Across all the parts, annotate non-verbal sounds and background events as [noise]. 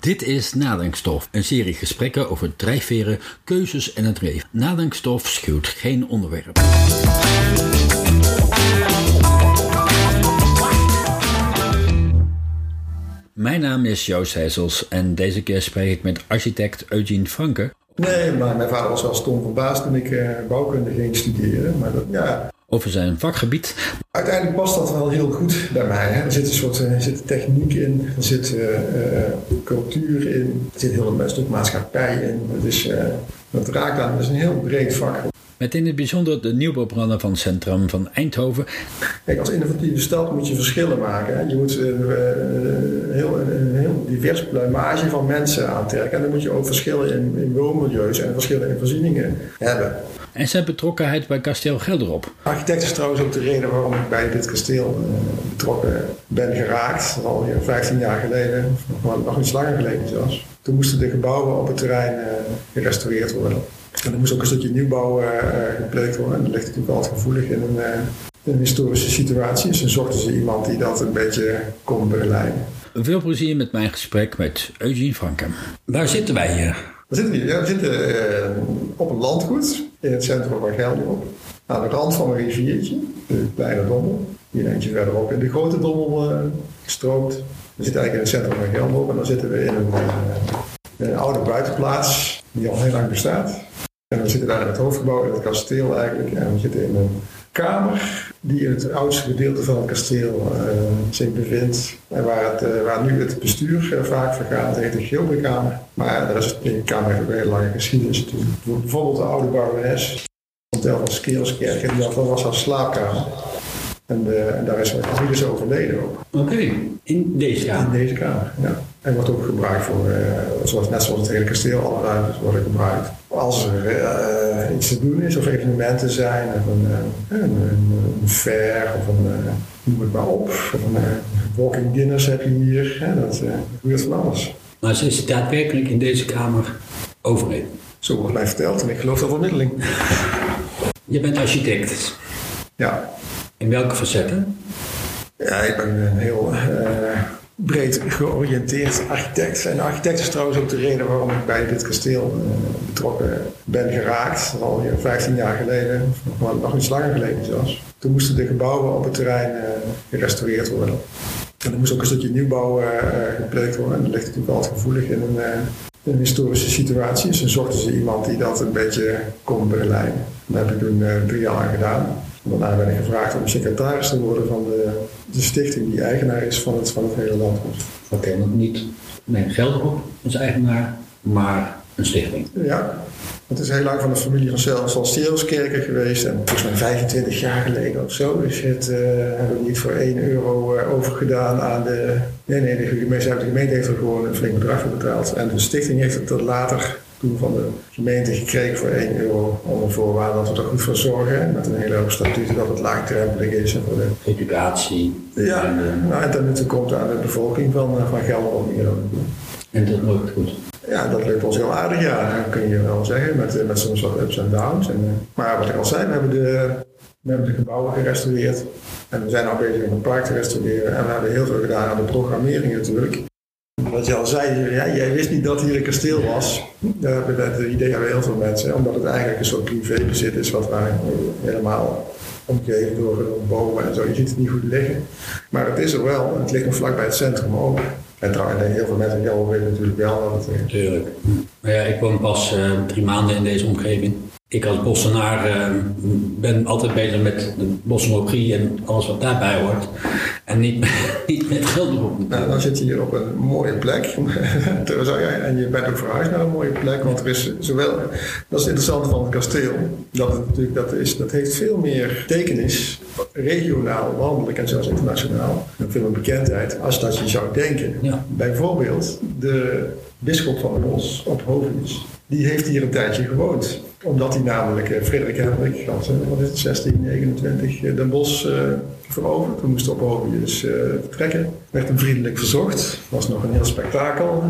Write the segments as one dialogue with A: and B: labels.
A: Dit is Nadenkstof, een serie gesprekken over drijfveren, keuzes en het leven. Nadenkstof schuwt geen onderwerp. Mijn naam is Joost Heijsels en deze keer spreek ik met architect Eugene Franke.
B: Nee, maar mijn vader was wel stom verbaasd toen ik uh, bouwkunde ging studeren. Maar dat, ja,
A: over zijn vakgebied.
B: Uiteindelijk past dat wel heel goed bij mij. Hè. Er zit een soort er zit techniek in, er zit uh, cultuur in, er zit heel een stuk maatschappij in. Het is, dat raakt aan, het is een heel breed vak.
A: Met in het bijzonder de nieuwbouwplannen van het centrum van Eindhoven.
B: Kijk, als innovatieve stad moet je verschillen maken. Hè. Je moet een, heel, een heel divers pluimage van mensen aantrekken. En dan moet je ook verschillen in, in woonmilieus en verschillen in voorzieningen hebben
A: en zijn betrokkenheid bij kasteel Gelderop.
B: Architect is trouwens ook de reden waarom ik bij dit kasteel betrokken ben geraakt. Al 15 jaar geleden, nog, nog iets langer geleden zelfs. Toen moesten de gebouwen op het terrein gerestaureerd worden. En er moest ook een stukje nieuwbouw uh, gepleegd worden. En dat ligt natuurlijk altijd gevoelig in een, een historische situatie. Dus dan zochten ze iemand die dat een beetje kon begeleiden.
A: Veel plezier met mijn gesprek met Eugene Franken. Waar zitten wij hier?
B: We zitten hier? Ja, we zitten op een landgoed in het centrum van Gelderop. Aan de rand van een riviertje, de kleine Dommel. Hier eentje verderop in de grote Dommel uh, stroomt. We zitten eigenlijk in het centrum van Gelderop en dan zitten we in een, uh, een oude buitenplaats die al heel lang bestaat. En we zitten daar in het hoofdgebouw, in het kasteel eigenlijk. En we zitten in een kamer die in het oudste gedeelte van het kasteel uh, zich bevindt. En waar, het, uh, waar nu het bestuur uh, vaak vergaat, heet de Gilderkamer. Maar daar is de kamer heeft een hele lange geschiedenis Bijvoorbeeld de oude barones, Tel van Skeelskerk, die dat was haar slaapkamer. En, en, daar is hij is overleden ook.
A: Oké, in deze kamer?
B: In deze kamer, ja. En wordt ook gebruikt voor, zoals, net zoals het hele kasteel, alle ruimtes worden gebruikt. Als er uh, iets te doen is of evenementen zijn, of een, een, een, een fair of een, noem het maar op, of een walking dinners heb je hier. Hè, dat gebeurt van alles.
A: Maar ze is daadwerkelijk in deze kamer overleden?
B: Zo wordt mij verteld en ik geloof dat vermiddeling.
A: Je bent architect.
B: Ja.
A: In welke facetten?
B: Ja, ik ben een heel uh, breed georiënteerd architect. En architect is trouwens ook de reden waarom ik bij dit kasteel uh, betrokken ben geraakt. Al 15 jaar geleden, nog, nog iets langer geleden zelfs. Toen moesten de gebouwen op het terrein uh, gerestaureerd worden. En er moest ook een stukje nieuwbouw gepleegd worden. En dat ligt natuurlijk altijd gevoelig in een, een historische situatie. Dus dan zochten ze iemand die dat een beetje kon begeleiden. Dat heb ik toen drie jaar gedaan. Daarna ben ik gevraagd om secretaris te worden van de, de stichting die eigenaar is van het, van het hele landgoed.
A: Oké, okay, niet nee, Gelderop is eigenaar, maar een stichting.
B: Ja, het is heel lang van de familie van Salsteelskerken geweest. En volgens mij 25 jaar geleden of zo is het, uh, hebben we niet voor 1 euro uh, overgedaan aan de... Nee, nee, de gemeente, de gemeente heeft er gewoon een flink bedrag voor betaald. En de stichting heeft het er later toen van de gemeente gekregen voor 1 euro onder voorwaarde dat we er goed voor zorgen. Met een hele hoop statuten dat het laagdrempelig is. En voor de
A: educatie.
B: Ja, en, uh, nou, en ten komt aan de bevolking van, uh, van Gelderland hier
A: En dat lukt goed.
B: Ja, dat lukt ons heel aardig, ja. Dat kun je wel zeggen, met, met soms wat ups en downs. En, maar wat ik al zei, we hebben de, we hebben de gebouwen gerestaureerd. En we zijn al bezig om het park te restaureren. En we hebben heel veel gedaan aan de programmering natuurlijk. Wat je al zei, ja, jij wist niet dat hier een kasteel was. Dat, dat idee hebben heel veel mensen, omdat het eigenlijk een soort privébezit is wat wij helemaal omgeven door bomen en zo. Je ziet het niet goed liggen. Maar het is er wel het ligt nog vlakbij het centrum ook. En trouwens, heel veel mensen weten natuurlijk wel dat het...
A: Tuurlijk. Maar ja, ik woon pas uh, drie maanden in deze omgeving ik als bossenaar uh, ben altijd bezig met bosmologie en alles wat daarbij hoort. En niet, [laughs] niet met geld.
B: Nou, dan zit je hier op een mooie plek. [laughs] en je bent ook verhuisd naar een mooie plek. Want er is zowel, dat is het interessante van het kasteel. Dat, het natuurlijk, dat, is, dat heeft veel meer tekenis, regionaal, landelijk en zelfs internationaal. En veel meer bekendheid als dat je zou denken.
A: Ja.
B: Bijvoorbeeld de bisschop van de Bos op Hovenus. Die heeft hier een tijdje gewoond omdat hij namelijk uh, Frederik Hendrik had, uh, wat is het, 1629, uh, Den uh, veroverd. Toen moest op Hovius vertrekken. Werd hem vriendelijk verzocht. was nog een heel spektakel.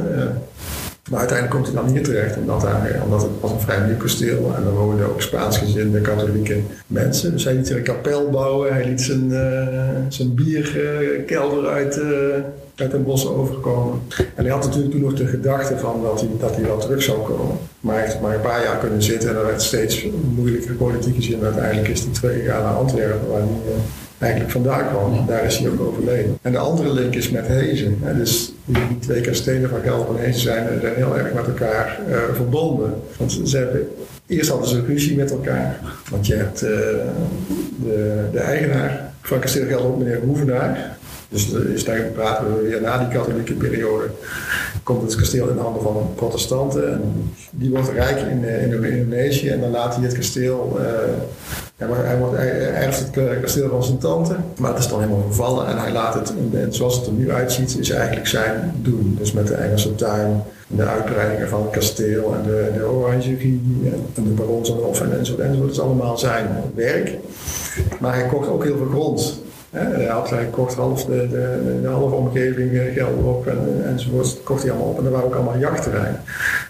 B: maar uiteindelijk komt hij dan hier terecht, omdat, hij, omdat het was een vrij nieuw kasteel. En er woonden ook Spaansgezinde katholieke mensen. Dus hij liet er een kapel bouwen. Hij liet zijn, zijn bierkelder uit uit Den Bosch overgekomen. En hij had natuurlijk toen nog de gedachte van dat hij, dat hij wel terug zou komen. Maar hij heeft maar een paar jaar kunnen zitten en dat werd steeds moeilijker politiek gezien. En uiteindelijk is hij teruggegaan naar Antwerpen, waar hij uh, eigenlijk vandaan kwam. Daar is hij ook overleden. En de andere link is met Hezen. Hè. Dus die twee kastelen van Gelder en Hezen zijn, zijn heel erg met elkaar uh, verbonden. Want ze hebben Eerst hadden ze ruzie met elkaar. Want je hebt uh, de, de, eigenaar van kasteel Gelderop, meneer Hoevenaar. Dus daar praten we weer na die katholieke periode. Komt het kasteel in de handen van protestanten. En die wordt rijk in, in Indonesië. En dan laat hij het kasteel. Uh, hij, wordt, hij, het kasteel van zijn tante. Maar het is dan helemaal vervallen. En hij laat het, en zoals het er nu uitziet, is eigenlijk zijn doen. Dus met de Engelse tuin de uitbreidingen van het kasteel en de, de orangerie en de baronshof en enzovoort, enzovoort. Dat is allemaal zijn werk. Maar hij kocht ook heel veel grond. Hij, kocht half de, de, de halve omgeving, eh, geld op en, enzovoort. Kocht hij allemaal op en er waren ook allemaal jachtterreinen.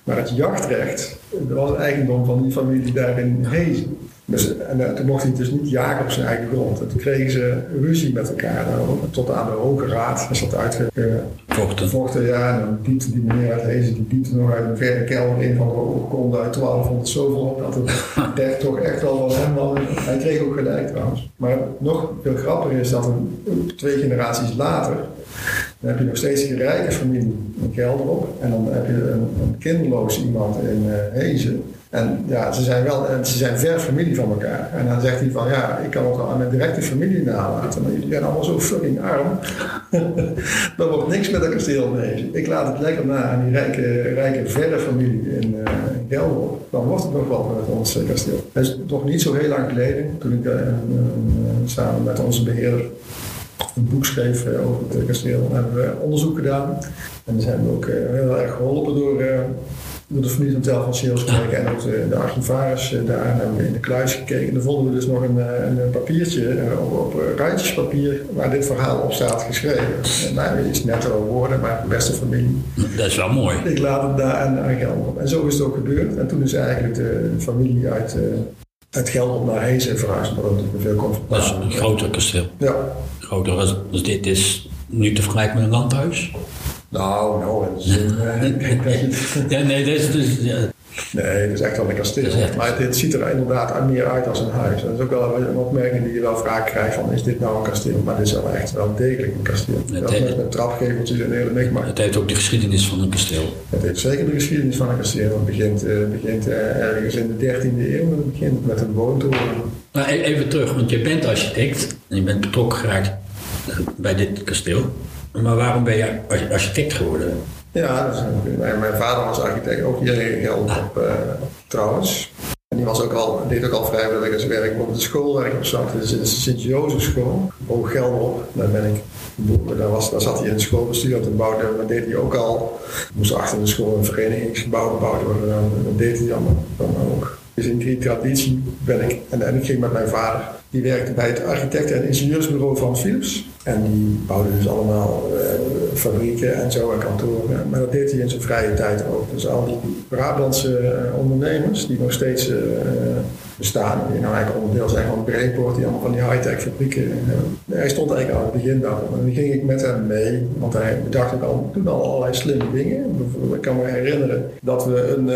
B: Maar het jachtrecht, was het eigendom van die familie daar in Hezen. Dus, en toen mocht hij dus niet jagen op zijn eigen grond. En toen kregen ze ruzie met elkaar. Tot aan de Hoge Raad is dat uitgevochten. Vochten, ja. En dan diepte die meneer uit Hezen, die diepte nog uit een verre kelder in van de oorkonde uit 1200 zoveel op. Dat het [laughs] echt toch echt wel van hem was. Hij kreeg ook gelijk trouwens. Maar nog veel grappiger is dat een, twee generaties later dan heb je nog steeds een rijke familie in Gelderop. En dan heb je een, een kinderloos iemand in uh, Hezen. En ja, ze zijn wel, en ze zijn ver familie van elkaar. En dan zegt hij van ja, ik kan het wel aan mijn directe familie nalaten, maar jullie zijn allemaal zo fucking arm. [laughs] er wordt niks met dat kasteel mee. Ik laat het lekker na aan die rijke, rijke verre familie in, uh, in Gelderop. Dan wordt het nog wel met ons uh, kasteel. Het is nog niet zo heel lang geleden, toen ik samen met onze beheerder een boek schreef over het kasteel, hebben we onderzoek gedaan. En we zijn ook heel erg geholpen door door de familie van telefonsales gekeken en ook de, de archivaris eh, daar hebben we in de kluis gekeken. En dan vonden we dus nog een, eh, een papiertje eh, op, op randjespapier waar dit verhaal op staat geschreven. En nou, iets netto woorden, maar beste familie.
A: Dat is wel mooi.
B: Ik laat het daar aan, aan geld op. En zo is het ook gebeurd. En toen is eigenlijk de, familie uit, uit Gelderop naar Hees verhuisd. Dat is veel comfortabel.
A: Dat is een groter kasteel.
B: Ja.
A: Groter, dus dit is nu te vergelijken met een landhuis?
B: Nou, nou, in de zin.
A: ja, nee, dit is dus. Ja.
B: Nee, dat is echt wel een kasteel. Echt... Maar dit ziet er inderdaad meer uit als een huis. Dat is ook wel een opmerking die je wel vaak krijgt: van is dit nou een kasteel? Maar dit is wel echt wel degelijk een kasteel. Het heeft... met, met trapgeveltjes en hele mikmak.
A: Het heeft ook de geschiedenis van een kasteel.
B: Het heeft zeker de geschiedenis van een kasteel. Het begint, uh, begint uh, ergens in de 13e eeuw. Het begint met een woontoren.
A: Nou, even terug, want je bent architect en je bent betrokken geraakt bij dit kasteel. Maar waarom ben je architect geworden?
B: Ja, dus, mijn, mijn, vader was architect, ook hier in Gelderop ah. uh, trouwens. En die was ook al, deed ook al vrijwilligerswerk op de school waar ik op zat. Dus de Sint-Jozef school, Hoog Gelderop. Daar ben ik daar, was, daar zat hij in het schoolbestuur te bouwen. Dat deed hij ook al. moest achter de school een verenigingsgebouw gebouwd worden. Dat deed hij allemaal dan ook. Dus in die traditie ben ik. En, ik ging met mijn vader. Die werkte bij het architecten- en ingenieursbureau van Philips. En die bouwde dus allemaal uh, fabrieken en zo en kantoren. Maar dat deed hij in zijn vrije tijd ook. Dus al die Brabantse uh, ondernemers die nog steeds uh, bestaan, die nou eigenlijk onderdeel zijn van Breakport, die allemaal van die high-tech fabrieken. hij stond eigenlijk aan het begin daarvan. En dan ging ik met hem mee, want hij bedacht ook al, toen al allerlei slimme dingen. Ik kan me herinneren dat we een,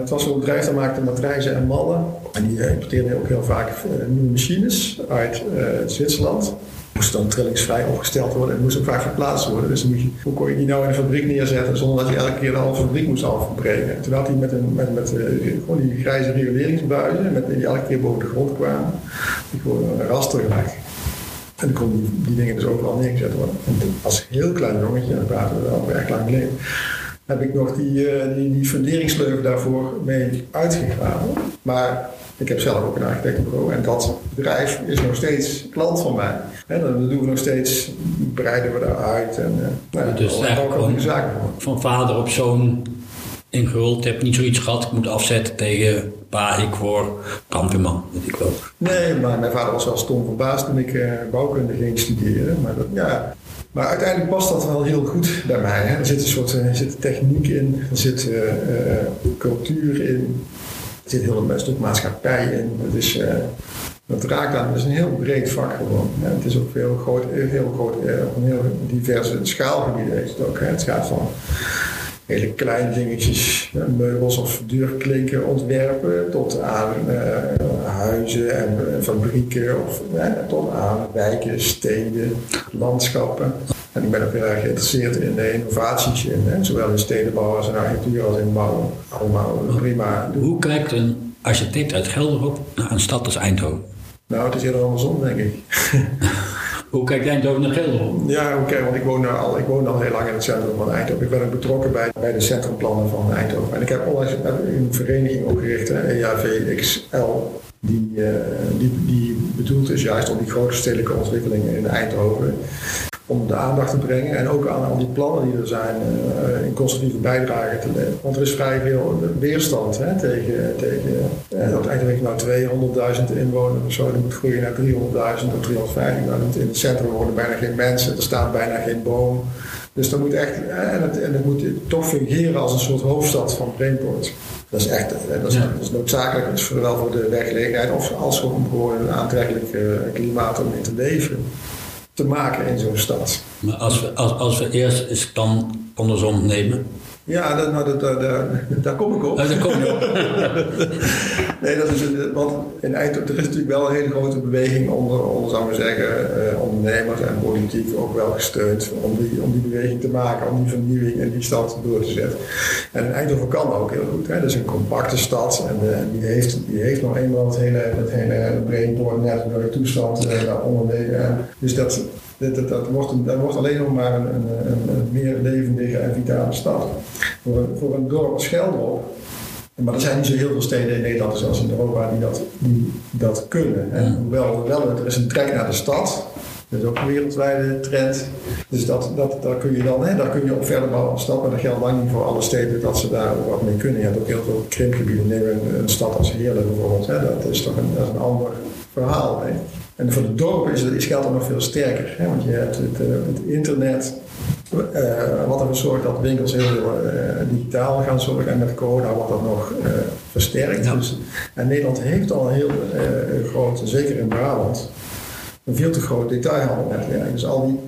B: het was zo'n bedrijf dat maakte matrijzen en mallen. En die importeerde ook heel vaak nieuwe machines uit Zwitserland moest dan trillingsvrij opgesteld worden en moest ook vaak verplaatst worden. Dus moet je, hoe kon je die nou in een fabriek neerzetten zonder dat je elke keer de halve fabriek moest afbreken? Toen had hij met, een, met, met gewoon die grijze rioleringsbuizen, met, die elke keer boven de grond kwamen, die gewoon een raster gemaakt. En dan kon die, die dingen dus overal neergezet worden. En als heel klein jongetje, en dat praten we wel erg lang geleden, heb ik nog die, uh, die, die daarvoor mee uitgegraven. Maar ik heb zelf ook een architectenbureau en dat bedrijf is nog steeds klant van mij. En dan doen we nog steeds, breiden we daaruit en uh, nou,
A: dus eigenlijk zaken voor. Van vader op zoon ingehuld, heb niet zoiets gehad, ik moet afzetten tegen pa, ik word kampioen, weet ik wel.
B: Nee, maar mijn vader was wel stom verbaasd toen ik uh, bouwkunde ging studeren. Maar, dat, ja. maar uiteindelijk past dat wel heel goed bij mij. Hè. Er zit een soort er zit techniek in, er zit uh, cultuur in. Er zit heel een stuk maatschappij in. Het is, uh, Dat raakt aan, het is een heel breed vak gewoon. Het is ook heel groot, heel groot, op een heel diverse schaalgebied is het ook. Het gaat van hele kleine dingetjes, meubels of deurklinken ontwerpen, tot aan uh, huizen en uh, fabrieken, of, tot aan wijken, steden, landschappen. En ik ben ook heel erg geïnteresseerd in de innovaties, in, hè, zowel in stedenbouw als in architectuur als in bouw. Allemaal prima.
A: Hoe kijkt een architect uit Gelderop naar een stad als Eindhoven?
B: Nou, het is heel andersom, denk ik. [laughs]
A: Hoe kijkt Eindhoven naar Gelderop?
B: Ja, oké, want ik woon, al, ik woon al heel lang in het centrum van Eindhoven. Ik ben ook betrokken bij, bij de centrumplannen van Eindhoven. En ik heb onlangs een vereniging opgericht, EAVXL, die, uh, die, die bedoeld is juist om die grote stedelijke ontwikkelingen in Eindhoven om de aandacht te brengen en ook aan al die plannen die er zijn uh, in constructieve bijdrage te leveren. Want er is vrij veel weerstand hè, tegen, tegen uh, dat eigenlijk nou 200.000 inwoners of zo, dat moet groeien naar 300.000 of 350.000. In het centrum wonen bijna geen mensen, er staat bijna geen boom. Dus dat moet echt, en het, en het moet toch fungeren als een soort hoofdstad van Brainport. Dat is echt dat is, ja. dat is noodzakelijk, dat is zowel voor de werkgelegenheid of als om gewoon een aantrekkelijk klimaat om in te leven te maken in zo'n stad.
A: Maar als we, als, als we eerst eens dan andersom nemen.
B: Ja, dat, nou, dat, dat, daar kom ik op.
A: Oh, daar kom je op. [laughs]
B: nee, dat is, want in Eindhoven, er is natuurlijk wel een hele grote beweging onder, onder zou zeggen, eh, ondernemers en politiek ook wel gesteund om die, om die beweging te maken, om die vernieuwing in die stad door te zetten. En Eindhoven kan ook heel goed. Hè. Dat is een compacte stad en uh, die, heeft, die heeft nog eenmaal het hele, het hele brainboard toestand uh, daaronder liggen. Dus dat, dat, dat, dat, wordt, dat wordt alleen nog maar een, een, een, meer levendige en vitale stad. Voor, voor een dorp als Gelderop maar er zijn niet zo heel veel steden in Nederland, zoals in Europa, die dat, die dat kunnen. En hoewel wel, er is een trek naar de stad. Dat is ook een wereldwijde trend. Dus dat, dat, daar, kun je dan, hè, daar kun je op verder bouwen stad. Maar dat geldt lang niet voor alle steden dat ze daar wat mee kunnen. Je hebt ook heel veel krimpgebieden. Neem een, een stad als Heerlen bijvoorbeeld. Hè. Dat is toch een, dat is een ander verhaal. Hè. En voor de dorpen is, is geldt dat nog veel sterker. Hè? Want je hebt het, uh, het internet, uh, wat ervoor zorgt dat winkels heel veel uh, digitaal gaan zorgen. En met corona wordt dat nog versterkt. Ja. Dus, en Nederland heeft al een heel groot, zeker in Brabant, een veel te groot detailhandelnetwerk. Dus al die,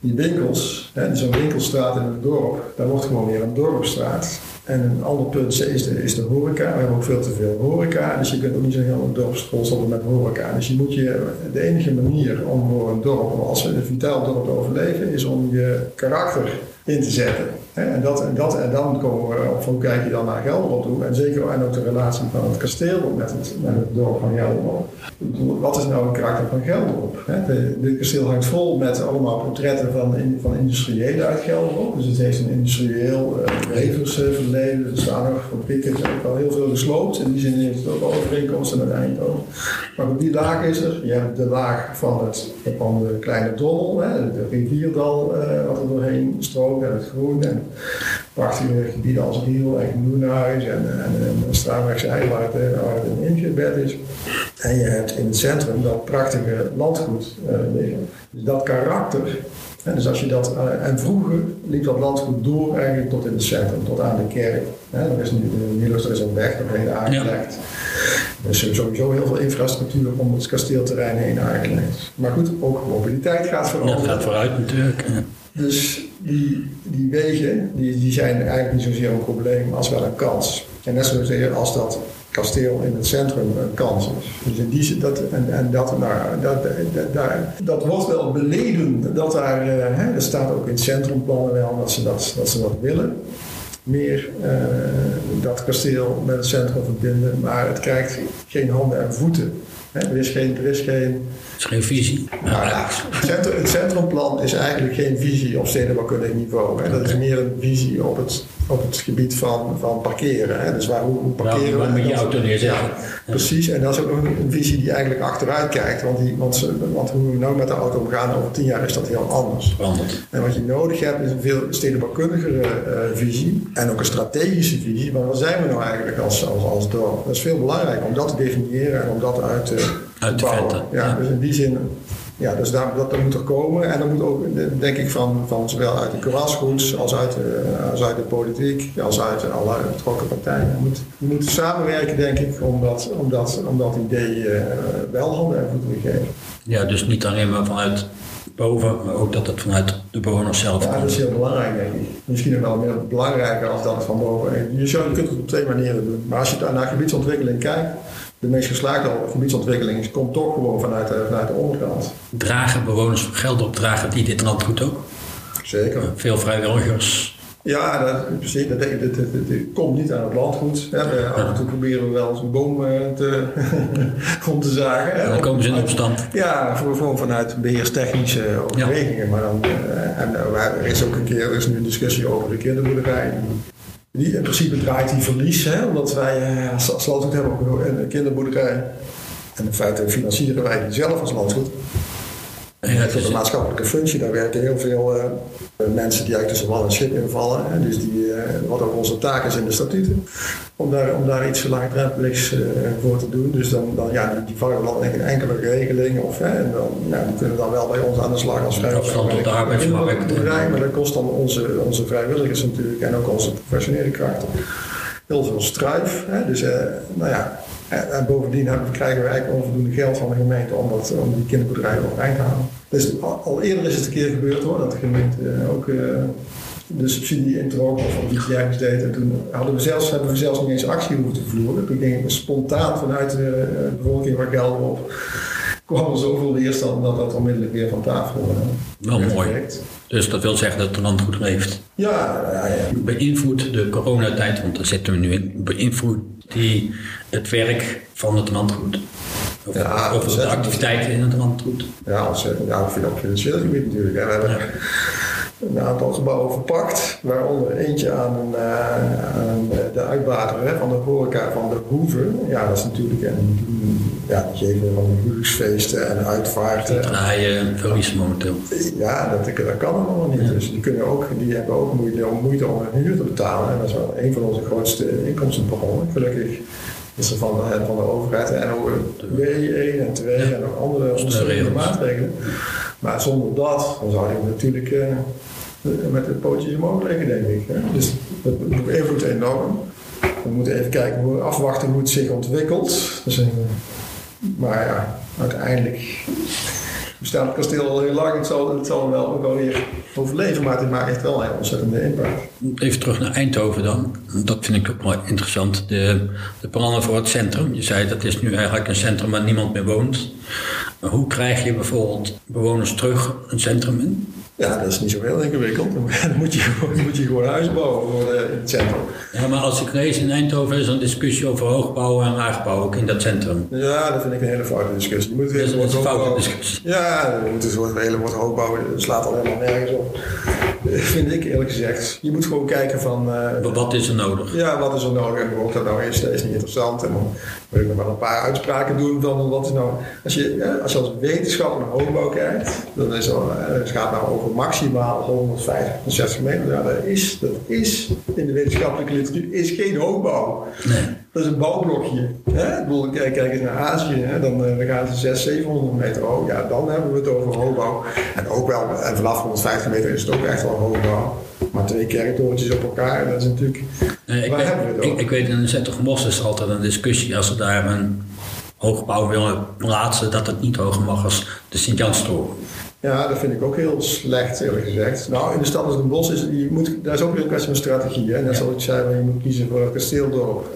B: die winkels, zo'n winkelstraat in het dorp, daar wordt gewoon weer een dorpstraat. En een ander punt is de, is de horeca. We hebben ook veel te veel horeca. Dus je kunt ook niet zo'n heel dorp stoppen met horeca. Dus je moet je, de enige manier om voor een dorp, als een vitaal dorp te overleven, is om je karakter in te zetten. En, dat, en, dat, en dan komen we op hoe kijk je dan naar Gelderop toe. En zeker en ook de relatie van het kasteel met het, met het dorp van Gelderop. Wat is nou een karakter van Gelderop? Het kasteel hangt vol met allemaal portretten van, van industriëlen uit Gelderop. Dus het heeft een industrieel. Uh, er staan nog fabrieken, er ook al heel veel gesloopt. In die zin heeft het ook al overeenkomsten met Eindhoven. Maar op die laag is er, je hebt de laag van, het, van de kleine Dommel, hè, de rivierdal uh, wat er doorheen stroomt en het groen. En prachtige gebieden als Riel en Groenhuis en, en, en Straatwegse waar het, waar het een ingebed is. En je hebt in het centrum dat prachtige landgoed liggen. Dus dat karakter. En, dus als je dat, uh, en vroeger liep dat landgoed door eigenlijk tot in het centrum, tot aan de kerk. Er is nu de er is een weg doorheen aangelegd. Ja. Er is sowieso heel veel infrastructuur om het kasteelterrein heen aangelegd. Maar goed, ook mobiliteit gaat
A: vooruit. Ja, gaat vooruit natuurlijk.
B: Dus die, die wegen die, die zijn eigenlijk niet zozeer een probleem als wel een kans. En net zozeer als dat kasteel in het centrum een kans is. Dus in die, dat, en, en dat, nou, dat, dat, dat, wordt wel beleden. Dat daar, uh, hè, staat ook in het centrumplannen wel dat ze dat, dat, ze dat willen. Meer uh, dat kasteel met het centrum verbinden. Maar het krijgt geen handen en voeten. Er is geen, er is geen,
A: is geen visie.
B: Nou, ja, het, centrum, het, centrumplan is eigenlijk geen visie op stedenbouwkundig niveau. Hè. Dat is meer een visie op het, op het gebied van, van parkeren. Hè. Dus waar, hoe, parkeren
A: waar moet je auto neerzetten. Ja,
B: precies, en dat is ook een, visie die eigenlijk achteruit kijkt. Want, die, want, want hoe we nou met de auto omgaan over tien jaar is dat heel anders.
A: Veranderd.
B: En wat je nodig hebt is een veel stedenbouwkundigere uh, visie. En ook een strategische visie. Maar waar zijn we nou eigenlijk als, als, als dorp? Dat is veel belangrijker om dat te definiëren en om dat uit te
A: uit vetten.
B: Ja, dus in die zin ja, dus daar, dat, dat moet er komen. En dan moet ook, denk ik, van, van zowel uit de krasgoeds als uit, uh, als uit de politiek, als uit alle betrokken partijen. We moeten, moeten samenwerken, denk ik, om dat, om dat, om dat idee uh, wel handen en voeten te geven.
A: Ja, dus niet alleen maar vanuit boven, maar ook dat het vanuit de bewoners zelf
B: ja, dat is heel belangrijk, denk ik. Misschien nog wel meer belangrijker als dat van boven. Je, zou, je kunt het op twee manieren doen. Maar als je naar gebiedsontwikkeling kijkt, de meest geslaagde gebiedsontwikkeling komt toch gewoon vanuit de, vanuit de onderkant.
A: Dragen bewoners geld op, dragen die dit landgoed ook?
B: Zeker.
A: Veel vrijwilligers.
B: Ja, dat, precies. Dat, dat, dat, komt niet aan het landgoed. Hè. Af en toe proberen we wel eens een boom te, [laughs] om te zagen. Hè.
A: Dan komen ze in opstand.
B: Ja, voor, voor vanuit beheerstechnische overwegingen. Ja. Maar dan, en, er is ook een keer, er is nu een discussie over de kinderboerderij. Die, in principe draait die verlies, hè, omdat wij als, als landgoed hebben ook een kinderboerderij. En in feite financieren wij die zelf als landgoed. Ja, het is een maatschappelijke functie. Daar werken heel veel uh, mensen die eigenlijk tussen wal en schip invallen. Hè. Dus die, uh, wat ook onze taak is in de statuten. Om daar, om daar iets laagdrempeligs uh, voor te doen. Dus dan, dan ja, die, die vangen dan een enkele regeling. Of, hè, en dan, ja, die kunnen dan wel bij ons aan de slag als vrijwilligers.
A: Op de arbeidsmarkt.
B: Maar dat kost dan onze, onze vrijwilligers natuurlijk. En ook onze professionele krachten. Heel veel strijd. Hè. Dus nou ja, en, en, bovendien hebben, krijgen we eigenlijk onvoldoende geld van de gemeente om, dat, om die kinderbedrijven overeind te houden. Dus al, al, eerder is het een keer gebeurd hoor, dat de gemeente uh, ook uh, de subsidie introk of iets dergelijks deed. En toen hadden we zelfs, hebben we zelfs niet eens actie hoeven te voeren. Toen ging spontaan vanuit de uh, bevolking waar geld op kwam er zoveel weerstand dat dat onmiddellijk weer van tafel
A: Wel mooi. Dus dat wil zeggen dat het land goed leeft.
B: Ja, ja, ja.
A: Beïnvloedt de coronatijd, want daar zitten we nu in, beïnvloedt die het werk van het landgoed? Of, ja, of de activiteiten in het landgoed?
B: Ja, ontzettend. Ja, op financieel gebied natuurlijk. We hebben. Een aantal gebouwen verpakt, waaronder eentje aan, een, uh, aan de uitbater van de horeca van de Hoeve. Ja, dat is natuurlijk een, ja, die geven van de huwelijksfeesten en uitvaarten.
A: Draaien verliezen momenteel.
B: Ja, dat, dat kan allemaal niet. Ja. Dus die, kunnen ook, die hebben ook moeite, moeite om hun huur te betalen. En dat is wel een van onze grootste inkomstenbronnen, gelukkig is er van de, van de overheid en ook W1 en 2 en nog andere ondersteunende maatregelen. Maar zonder dat, dan zou je natuurlijk uh, met de pootjes omhoog liggen, denk ik. Hè? Dus dat beïnvloedt enorm. We moeten even kijken, hoe, afwachten hoe het zich ontwikkelt. Dus, uh, maar ja, uiteindelijk bestaat het kasteel al heel lang. Het zal, het zal wel ook wel weer overleven, maar het maakt echt wel een ontzettende impact.
A: Even terug naar Eindhoven dan. Dat vind ik ook wel interessant. De, de plannen voor het centrum. Je zei dat is nu eigenlijk een centrum waar niemand meer woont. Maar hoe krijg je bijvoorbeeld bewoners terug een centrum in?
B: Ja, dat is niet zo heel ingewikkeld. Dan [laughs] moet je, dan moet je gewoon huis bouwen voor in het centrum.
A: Ja, maar als ik lees in Eindhoven is er een discussie over hoogbouw en laagbouw ook in dat centrum.
B: Ja, dat vind ik een hele foute discussie. Je moet
A: dat is een foute discussie.
B: Ja, je moet een soort hele woord hoogbouw, dat slaat al helemaal nergens op. Vind ik eerlijk gezegd. Je moet gewoon kijken van...
A: Uh, wat is er nodig?
B: Ja, wat is er nodig en hoe dat nou is, dat is niet interessant. En dan wil ik nog wel een paar uitspraken doen van wat is nou... Als je, als, je als wetenschapper naar hoogbouw kijkt, dan is er, het gaat nou over maximaal 150, 160 meter. Ja, dat is, dat is in de wetenschappelijke literatuur is geen hoogbouw.
A: Nee.
B: Dat is een bouwblokje. Hè? Ik bedoel, kijk, kijk eens naar Azië, hè? Dan, dan gaan ze 600, 700 meter hoog. Ja, dan hebben we het over hoogbouw. En ook wel, en vanaf 150 meter is het ook echt wel hoogbouw. Maar twee kerktorentjes op elkaar, dat is natuurlijk.
A: Nee, ik, weet, ik, ik, weet, in Zettergemos is altijd een discussie als ze daar een hoogbouw willen plaatsen, dat het niet hoger mag als de Sint-Janstoren.
B: Ja, dat vind ik ook heel slecht, eerlijk gezegd. Nou, in de stad als Den Bosch is, je moet, daar is ook weer een kwestie van strategie. Hè? Net ja. zoals ik zei, je moet kiezen voor het kasteeldorp.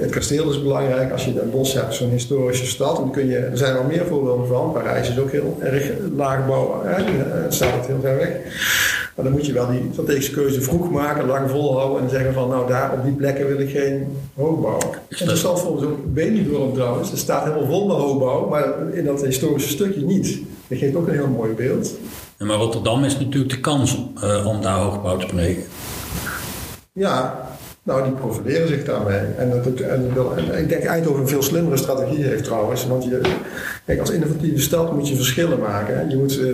B: Het kasteel is belangrijk als je Den Bosch hebt, zo'n historische stad. Dan kun je, er zijn wel meer voorbeelden van. Parijs is ook heel erg laag bouwen. Het staat het heel ver weg. Maar dan moet je wel die strategische keuze vroeg maken, lang volhouden en zeggen van nou daar op die plekken wil ik geen hoogbouw. En de stad volgens ook Benidorm trouwens, er staat helemaal vol met hoogbouw, maar in dat historische stukje niet. Dat geeft ook een heel mooi beeld.
A: Ja, maar Rotterdam is natuurlijk de kans uh, om daar hoogbouw te plegen.
B: Ja, nou, die profileren zich daarmee. En, dat, en, ik denk Eindhoven een veel slimmere strategie heeft trouwens. Want je, kijk, als innovatieve stad moet je verschillen maken. Je moet uh,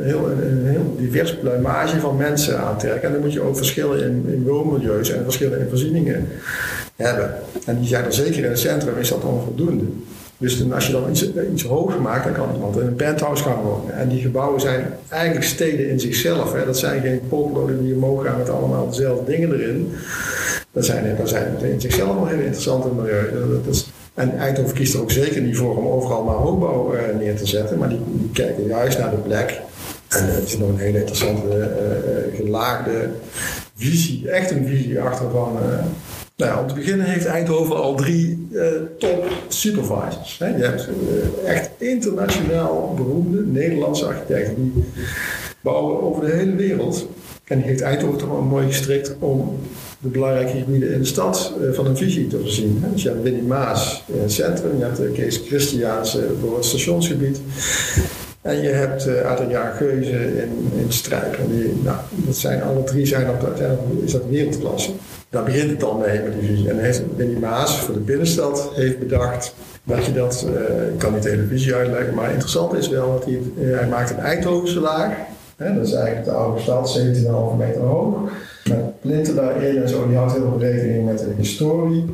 B: heel, een heel divers pluimage van mensen aantrekken. En dan moet je ook verschillen in, in woonmilieus en verschillen in voorzieningen hebben. En die zijn er zeker in het centrum, is dat onvoldoende. Dus als je dan iets, iets hoger maakt, dan kan iemand in een penthouse gaan wonen. En die gebouwen zijn eigenlijk steden in zichzelf. Hè. Dat zijn geen potloden die omhoog gaan met allemaal dezelfde dingen erin. Dat zijn, dat zijn in zichzelf wel hele interessante milieu. En Eindhoven kiest er ook zeker niet voor om overal maar hoogbouw uh, neer te zetten. Maar die, die, kijken juist naar de plek. En het is nog een hele interessante, gelaagde visie. Echt een visie achter van... Nou, om te beginnen heeft Eindhoven al drie uh, top supervisors. Hè. Je hebt uh, echt internationaal beroemde Nederlandse architecten die bouwen over de hele wereld. En die heeft Eindhoven toch wel mooi gestrikt om de belangrijke gebieden in de stad uh, van een visie te voorzien. Hè. Dus je hebt Winnie Maas in het centrum, je hebt Kees Christiaans voor het stationsgebied. En je hebt uh, Adriaan Geuze in, in Strijp. En die, nou, dat zijn alle drie zijn op, is dat wereldklasse. Daar begint het dan mee met die visie. En heeft Maas voor de binnenstad heeft bedacht dat je dat, ik kan niet de televisie uitleggen, maar interessant is wel dat hij, uh, hij maakt een Eindhovense laag. Hè, dat is eigenlijk de oude stad, 17,5 meter hoog. Met plinten daarin en zo, die houdt heel veel rekening met de historie.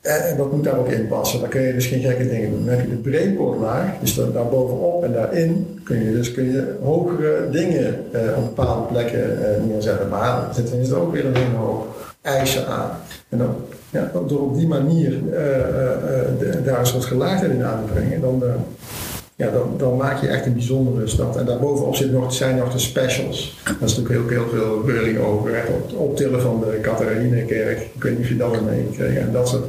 B: En, en, dat moet daar ook in passen. Dan kun je dus geen gekke dingen doen. Dan heb je de breedpoortlaag, dus daar, bovenop en daarin kun je dus kun je hogere dingen op bepaalde plekken neerzetten. Maar er zit er ook weer een hele hoog eisen aan. En dan, ja, door op die manier uh, uh, uh, daar een soort gelaagdheid in aan te brengen, dan, ja, dan, dan, maak je echt een bijzondere stad. En daarbovenop zit nog, zijn nog de specials. Dat is natuurlijk heel, heel veel reuring over. Het op, optillen van de Catharinakerk. Ik weet niet of je dat wel meegekregen En dat soort,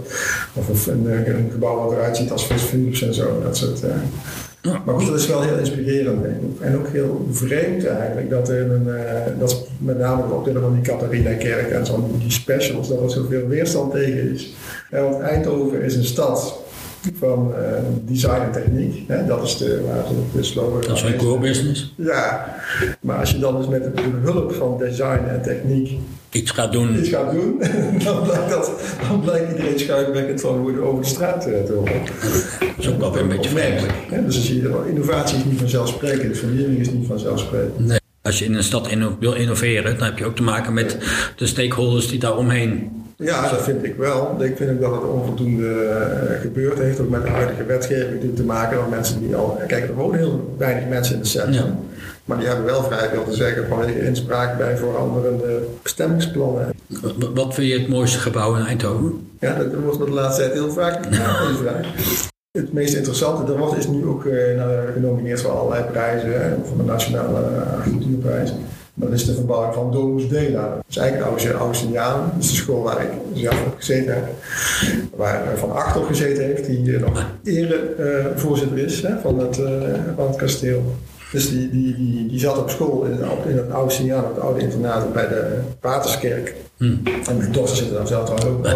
B: of een, gebouw wat eruit ziet als Philips en zo. Dat soort, maar goed, dat is wel heel inspirerend. En ook heel vreemd eigenlijk. Dat, er een, uh, dat met name de optillen van die Catharina-kerk en zo, die specials, dat er zoveel weerstand tegen is. Ja, want Eindhoven is een stad van uh, design en techniek. Hè? Dat is de, waar de slogan
A: Dat is een core business.
B: Ja, maar als je dan dus met de hulp van design en techniek
A: iets gaat doen,
B: iets gaat doen [laughs] dan, blijkt dat, dan blijkt iedereen schuimbekkend van hoe over de straat te horen.
A: Dat is ook wel weer een beetje vreemd.
B: Dus zie je, innovatie is niet vanzelfsprekend, vernieuwing is niet vanzelfsprekend.
A: Nee. Als je in een stad inno wil innoveren, dan heb je ook te maken met de stakeholders die daar omheen
B: ja, dat vind ik wel. Ik vind ook dat het onvoldoende gebeurt. Het heeft ook met de huidige wetgeving te maken. Dat mensen die al. Kijk, er wonen heel weinig mensen in de centrum. Ja. Maar die hebben wel vrij veel te zeggen vanwege inspraak bij veranderende bestemmingsplannen.
A: Wat vind je het mooiste gebouw in Eindhoven?
B: Ja, dat wordt de laatste tijd heel vaak [laughs] gevraagd. Het meest interessante, er wordt, is nu ook uh, genomineerd voor allerlei prijzen, voor de Nationale Architectuurprijs. Dat is de verbouwing van Domus Dela. Dat is eigenlijk Augustiniaan. Dat is de school waar ik zelf op gezeten heb. Waar Van Acht op gezeten heeft, die nog erevoorzitter uh, is hè, van, het, van het kasteel. Dus die, die, die, die zat op school in, op, in het oude Siniaan, het oude internaat bij de Paterskerk. Hmm. En mijn dochter zit dan zelf ook op.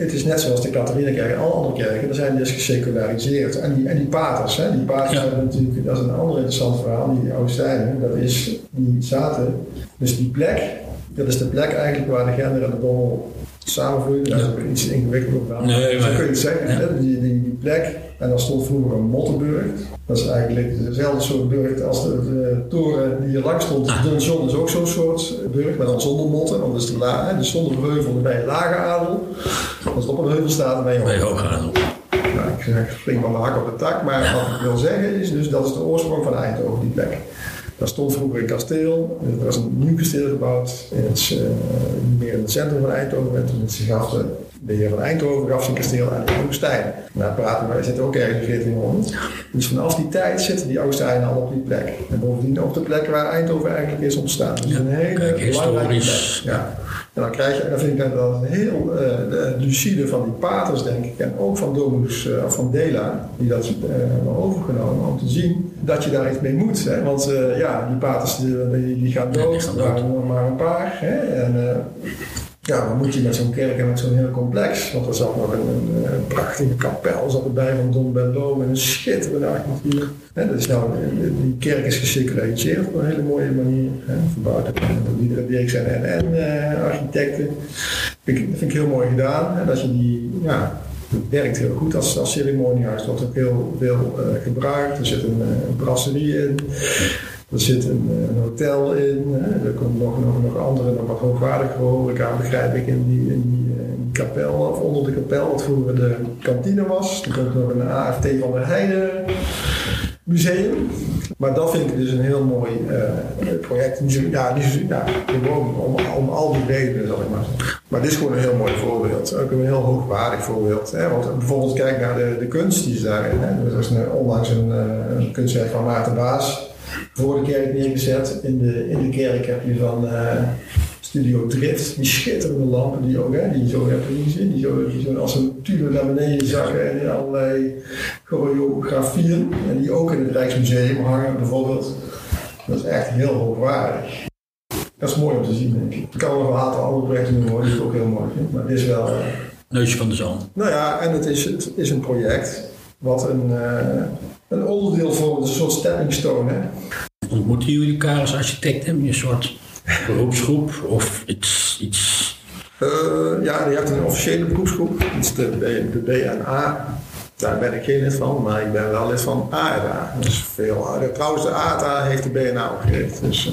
B: Het is net zoals de Catharina-kerk en alle andere kerken, daar zijn dus geseculariseerd. En die, en die paters, hè, die paters ja. hebben natuurlijk, dat is een ander interessant verhaal, die Augustijnen, dat is, die zaten, dus die plek, dat is de plek eigenlijk waar de Gender en de Dommel samenvloeien. Dat is ook iets ingewikkeld op
A: nee,
B: Zo kun je het zeggen. Ja. Die, die, plek, en dan stond vroeger een mottenburg. Dat is eigenlijk dezelfde soort burg als de, de toren die hier langs stond. Ah. Donjon is ook zo'n soort burg, maar dan zonder motten. Want dat is de la, dus zonder heuvel dan ben je lage adel. Als het op een heuvel staat, dan ben je
A: hoge, hoge adel.
B: Nou, ik zeg, spring van de hak op de tak. Maar ja. wat ik wil zeggen is, dus dat is de oorsprong van Eindhoven, die plek. Daar stond vroeger een kasteel. Er was een nieuw kasteel gebouwd. Het, uh, meer in het centrum van Eindhoven. En toen gaf de, de heer van Eindhoven gaf zijn kasteel aan de Augustijn. Daar praten we, zitten ook ergens in 1400. Dus vanaf die tijd zitten die Augustijnen al op die plek. En bovendien op de plek waar Eindhoven eigenlijk is ontstaan. Dus een hele
A: kijk,
B: belangrijke
A: historisch.
B: plek. Ja. En dan krijg je, en dan vind ik dat heel uh, lucide van die paters, denk ik, en ook van Domus, uh, van Dela, die dat hebben overgenomen, om te zien dat je daar iets mee moet. Hè? Want uh, ja, die paters die, die gaan dood, er nog maar een paar. Hè? En uh, ja, wat moet je met zo'n kerk en met zo'n heel complex? Want er zat nog een, een, een prachtige kapel zat erbij van Don Bello met een schitterende architectuur. Hè? Dus nou, die kerk is geseculariseerd op een hele mooie manier. Hè? Verbouwd door Liederen Dirks en, en uh, architecten. Dat vind, ik, dat vind ik heel mooi gedaan. Hè? Dat je die, ja, werkt heel goed als, als ceremoniehuis. Er wordt ook heel veel uh, gebruikt. Er zit een, een brasserie in. Er zit een, een hotel in. Er komt nog, nog, nog andere, nog wat hoogwaardige horeca, begrijp ik, in die, in kapel, of onder de kapel, wat vroeger de kantine was. Er komt nog een AFT van de Heide museum. Maar dat vind ik dus een heel mooi uh, project. Zo, ja, niet zo, ja, gewoon om, om al die redenen, zal ik maar. Maar dit is gewoon een heel mooi voorbeeld. Ook een heel hoogwaardig voorbeeld. Hè? Want bijvoorbeeld kijk naar de, de kunst die is daarin. Hè? Er is een, onlangs een, een kunstwerk van Maarten Baas voor de kerk neergezet. In de, in de kerk heb je van uh, Studio Drift, die schitterende lampen die ook, hè, die zo heb je gezien, die zo, die zo als een tube naar beneden zakken en in allerlei choreografieën. En die ook in het Rijksmuseum hangen bijvoorbeeld. Dat is echt heel hoogwaardig. Dat is mooi om te zien, denk ik. Ik kan nog een aantal andere projecten noemen die ik ook heel mooi vind. Maar dit is wel... Uh,
A: Neusje van de zon.
B: Nou ja, en het is, het is een project wat een, uh, een onderdeel vormt, een soort stepping stone. Hè?
A: Ontmoeten jullie elkaar als architect? Heb je een soort beroepsgroep of iets... iets...
B: Uh, ja, je hebt een officiële beroepsgroep. Dat is de, de BNA. Daar ben ik geen lid van, maar ik ben wel lid van ARA. Dus veel, trouwens, de ATA heeft de BNA opgericht. Dus, [laughs]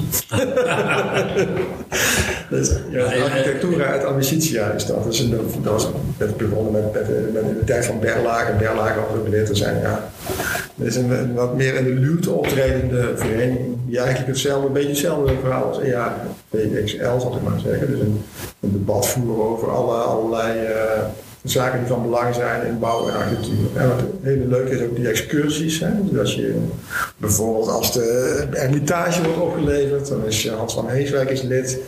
B: dus ja, architectura uit Amicitia is dat. Dus, dat was dat begonnen met, met, met, de tijd van Berlage. Berlage was ook lid te zijn. Ja. Dat is een, wat meer in de luwte optredende vereniging. Die eigenlijk hetzelfde, een beetje hetzelfde verhaal als ja, PXL, zal ik maar zeggen. Dus een, een debat voeren over alle, allerlei. Uh, zaken die van belang zijn in bouw en architectuur. En wat hele leuke is ook die excursies. Hè? Dus als je bijvoorbeeld als de Hermitage wordt opgeleverd, dan is Hans van Heeswijk is lid.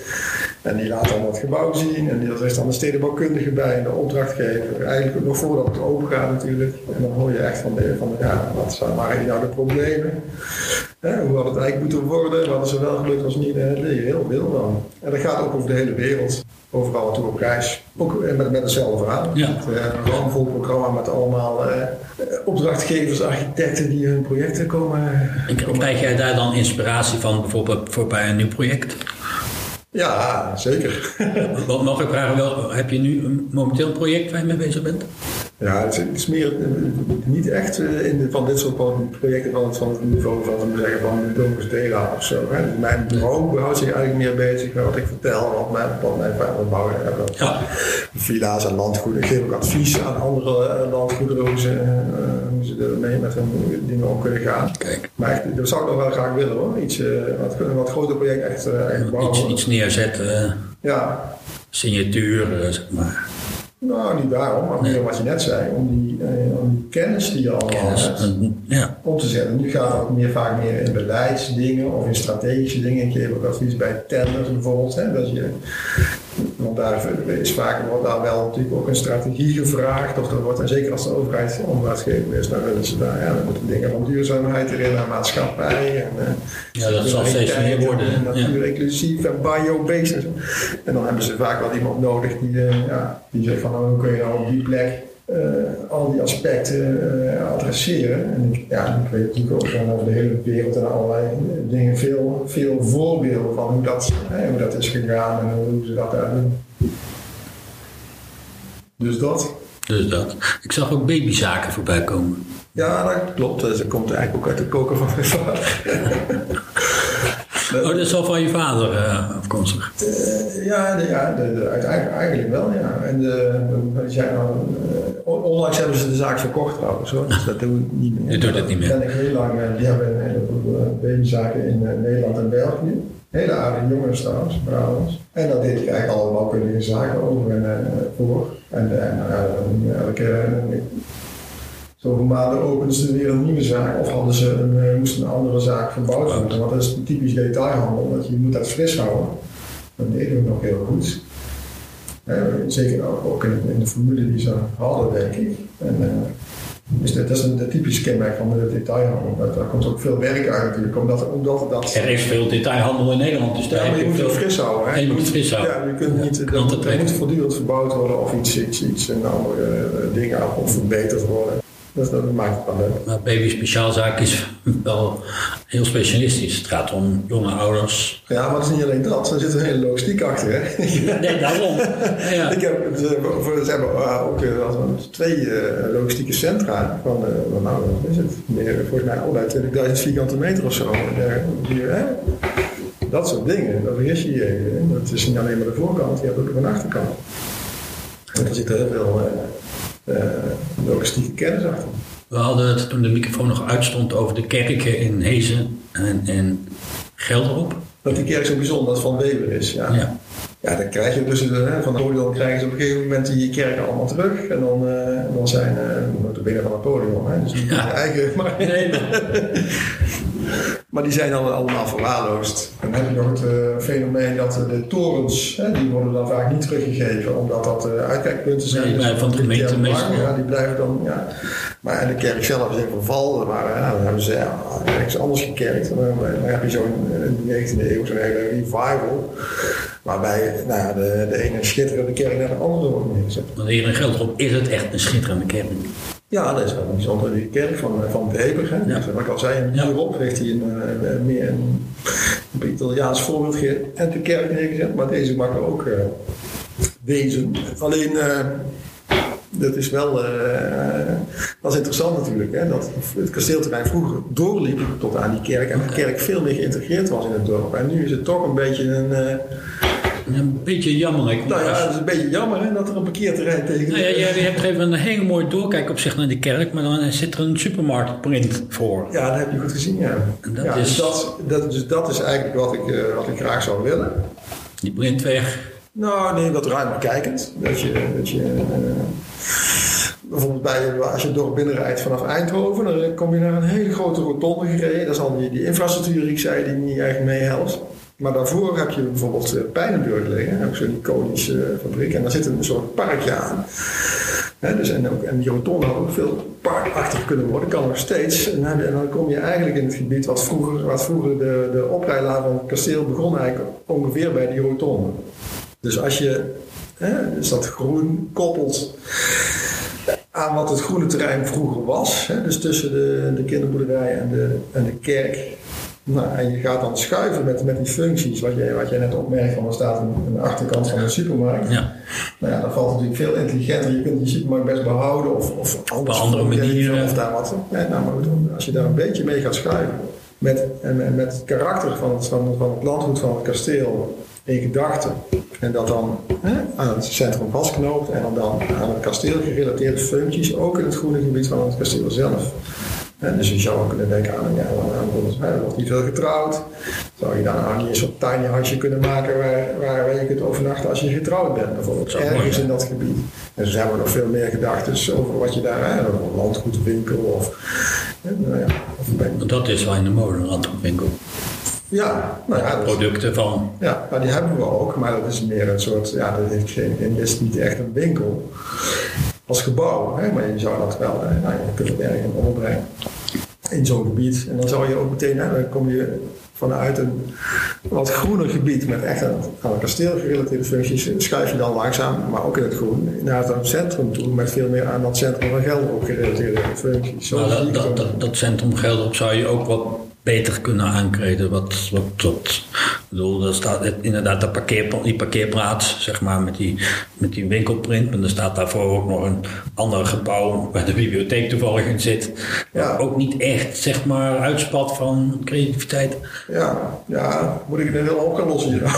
B: En die laat dan dat gebouw zien. En er is dan de stedenbouwkundige bij en de opdrachtgever. Eigenlijk nog voordat het open gaat natuurlijk. En dan hoor je echt van, de, van ja, wat zijn maar nou de problemen? Hè, hoe had het eigenlijk moeten worden? Wat is er wel gelukt, was niet. Leer je heel veel van. En dat gaat ook over de hele wereld. Overal naartoe op reis. Ook met, met hetzelfde verhaal.
A: Ja.
B: Een ramvol programma met allemaal uh, opdrachtgevers, architecten die hun projecten komen.
A: En krijg jij daar dan inspiratie van bijvoorbeeld voor bij een nieuw project?
B: Ja, zeker. [laughs]
A: Wat mag ik vragen, wel, heb je nu een momenteel project waar je mee bezig bent?
B: Ja, het is, meer niet echt in de, van dit soort projecten van het, van het niveau van, zeggen, van Domus Dela of zo. Hè. Dus mijn bureau houdt zich eigenlijk meer bezig met wat ik vertel, wat mijn, wat mijn vader bouwen hebben. Ja. Villa's en landgoeden. Ik geef ook advies aan andere landgoederen hoe ze, ze met hun dingen om kunnen gaan.
A: Kijk.
B: Maar echt, dat zou ik nog wel graag willen hoor. Iets, uh, wat, een wat groter project echt, uh, echt bouwen.
A: Iets, iets neerzetten.
B: Ja.
A: Signatuur, zeg maar.
B: Nou, niet daarom, maar meer wat je net zei, om die, om die kennis die je al hebt,
A: ja.
B: om te zetten. Nu gaat het ook meer, vaak meer in beleidsdingen of in strategische dingen. Ik geef ook advies bij tenders bijvoorbeeld. Hè, dat je, want daar is vaak wordt daar wel natuurlijk ook een strategie gevraagd. Of er wordt, en zeker als de overheid onderwijsgever is, dan willen ze daar, ja, dan moeten dingen van duurzaamheid erin, naar maatschappij. En, uh,
A: ja, dat zal steeds meer worden.
B: En natuur inclusief en bio-based. En, en dan hebben ze vaak wel iemand nodig die, uh, ja, die zegt van nou, hoe kun je nou op die plek al die aspecten uh, adresseren. En ik, ja, ik weet natuurlijk ook gewoon over de hele wereld en allerlei dingen veel, veel voorbeelden van hoe dat, hè, hoe dat is gegaan en hoe ze dat daar doen. Dus dat.
A: Dus dat. Ik zag ook babyzaken voorbij komen.
B: Ja, dat klopt. Dat komt eigenlijk ook uit de koker van mijn vader. [laughs]
A: Oh, dat is al van je vader uh, afkomstig?
B: Uh, ja, de, ja de, de, uiteindelijk eigenlijk wel, ja. En de, zijn al, onlangs hebben ze de zaak verkocht trouwens, hoor. dus dat doen we niet meer.
A: Je doet het niet meer?
B: Ben ik heel lang, die hebben een heleboel babyzaken in Nederland en België. Hele aardige jongens trouwens, Brabants. En dat deed ik eigenlijk allemaal kundige zaken over en voor. En nou ja, elke Zoveel maanden openden ze weer een nieuwe zaak of hadden ze een, moesten een andere zaak verbouwd worden. Want dat is een typisch detailhandel, dat je moet dat fris houden. Dat deden we nog heel goed. Uh, zeker ook in, in, de formule die ze hadden, denk ik. En, uh, dus dat, dat is een de typische kenmerk van de detailhandel. Dat, daar komt ook veel werk uit natuurlijk. Omdat, omdat dat,
A: er is veel detailhandel in Nederland. Dus
B: ja, maar je moet het fris houden. Hè?
A: Je moet het fris houden.
B: Ja, je kunt niet, ja, dat, er moet voortdurend verbouwd worden of iets, iets, iets een andere dingen of verbeterd worden. Dus dat maakt het wel leuk.
A: Maar baby speciaalzaak is wel heel specialistisch. Het gaat om jonge ouders.
B: Ja, maar het is niet alleen dat. Er zit een hele logistiek achter. Hè? [laughs]
A: Nee, daarom. Ja.
B: Ik heb, ze hebben ook twee logistieke centra. Van, nou, wat is het? Meer, volgens mij al 20.000 vierkante meter of zo. Hier, hè? Dat soort dingen, dat vergis je je. Dat is niet alleen maar de voorkant, je hebt ook een achterkant. En er zit heel veel logistieke kennis achter.
A: We hadden het toen de microfoon nog uitstond over de kerken in Hezen en, en Gelderop.
B: Dat die kerk zo bijzonder dat van Weber is, ja. ja. ja dan krijg je dus hè, van Napoleon krijgen ze op een gegeven moment die kerken allemaal terug. En dan, uh, dan zijn uh, de binnen van Napoleon. Hè, dus niet ja. [laughs] eigen. Maar, nee, maar [laughs] die zijn dan allemaal verwaarloosd. Dan heb je nog het uh, fenomeen dat de torens, hè, die worden dan vaak niet teruggegeven, omdat dat uh, uitkijkpunten zijn.
A: die blijven van de gemeente meestal.
B: Ja, die blijven dan, ja. Maar en de kerk zelf is in verval. Maar ja, dan hebben ze ja, ergens anders gekerkt. Dan, dan heb je zo'n in de 19e eeuw zo'n hele revival. Waarbij nou de, de ene schitterende kerk naar de andere wordt neergezet.
A: Want in Gelderop is het echt een schitterende kerk.
B: Ja, dat is wel een bijzondere kerk van, van Weber. Hè. Ja. Wat ik al zei, hierop heeft hij een, uh, meer een, een Italiaans voorbeeld en de kerk neergezet. Maar deze mag er ook uh, wezen. Alleen, uh, dat is wel dat is interessant natuurlijk. Hè, dat het kasteelterrein vroeger doorliep tot aan die kerk. En de kerk veel meer geïntegreerd was in het dorp. En nu is het toch een beetje een
A: een beetje jammer. Ik
B: nou ja, het is een beetje jammer hè, dat er een parkeerterrein tegen
A: nou ja, je, je hebt even een hele mooie doorkijk op zich naar die kerk, maar dan zit er een supermarktprint voor.
B: Ja, dat heb je goed gezien, ja. En dat ja, is... Dus dat, dat, dus dat is eigenlijk wat ik, uh, wat ik graag zou willen.
A: Die print weg.
B: Nou, nee, wat ruimer kijkend. Dat je, dat je uh, bijvoorbeeld bij, als je door binnen rijdt vanaf Eindhoven, dan kom je naar een hele grote rotonde gereden. Dat is al die, die infrastructuur die ik zei, die niet echt meehelpt. Maar daarvoor heb je bijvoorbeeld uh, Pijnenburg liggen, ook zo'n iconische uh, fabriek. En daar zit een soort parkje aan. dus en, die rotonde had ook veel parkachtig kunnen worden, kan nog steeds. En dan, en dan, kom je eigenlijk in het gebied wat vroeger, wat vroeger de, de oprijlaan van het kasteel begon, eigenlijk ongeveer bij die rotonde. Dus als je dus dat groen koppelt aan wat het groene terrein vroeger was, dus tussen de, de kinderboerderij en de, en de kerk nou, en je gaat dan schuiven met, met die functies, wat jij, wat jij net opmerkt, van er staat aan de achterkant van een supermarkt. Ja. Nou ja, dan valt het natuurlijk veel intelligenter. Je kunt die supermarkt best behouden of, of
A: op andere manieren.
B: Of daar wat. Ja, nou, maar als je daar een beetje mee gaat schuiven, met, en, met het karakter van het, van, van het landgoed van het kasteel in gedachten, en dat dan hè, aan het centrum vastknoopt en dan, dan aan het kasteel gerelateerde functies, ook in het groene gebied van het kasteel zelf dus je zou kunnen denken aan, ja, er wordt niet veel getrouwd. Zou je dan aan een soort tiny huisje kunnen maken waar, waar je kunt overnachten als je getrouwd bent, bijvoorbeeld. Ergens in dat gebied. En zijn er nog veel meer gedachten over wat je daar, hè, een landgoedwinkel of,
A: nou ja, of Dat is wel in de mode, een landgoedwinkel.
B: Ja, nou ja.
A: Producten van.
B: Ja, nou die hebben we ook, maar dat is meer een soort, ja, dat heeft geen, is niet echt een winkel als gebouw. Hè? Maar je zou dat wel, eh, nou, je kunt het ergens onderbrengen in zo'n gebied. En dan zou je ook meteen, hè, dan kom je vanuit een wat groener gebied met echt aan, een kasteel gerelateerde functies, schuif je dan langzaam, maar ook in het groen, naar het centrum toe, met veel meer aan dat centrum van Gelderop gerelateerde functies.
A: Zo dat, dat, dat, dat, centrum Gelderop zou je ook wat beter kunnen aankleden. Wat, wat, wat, bedoel, er staat inderdaad de parkeer, die parkeerplaats, zeg maar, met die, met die winkelprint. En er staat daarvoor ook nog een ander gebouw waar de bibliotheek toevallig in zit. Ja. Ook niet echt, zeg maar, uitspat van creativiteit.
B: Ja, ja moet ik het heel op gaan lossen hier. [laughs]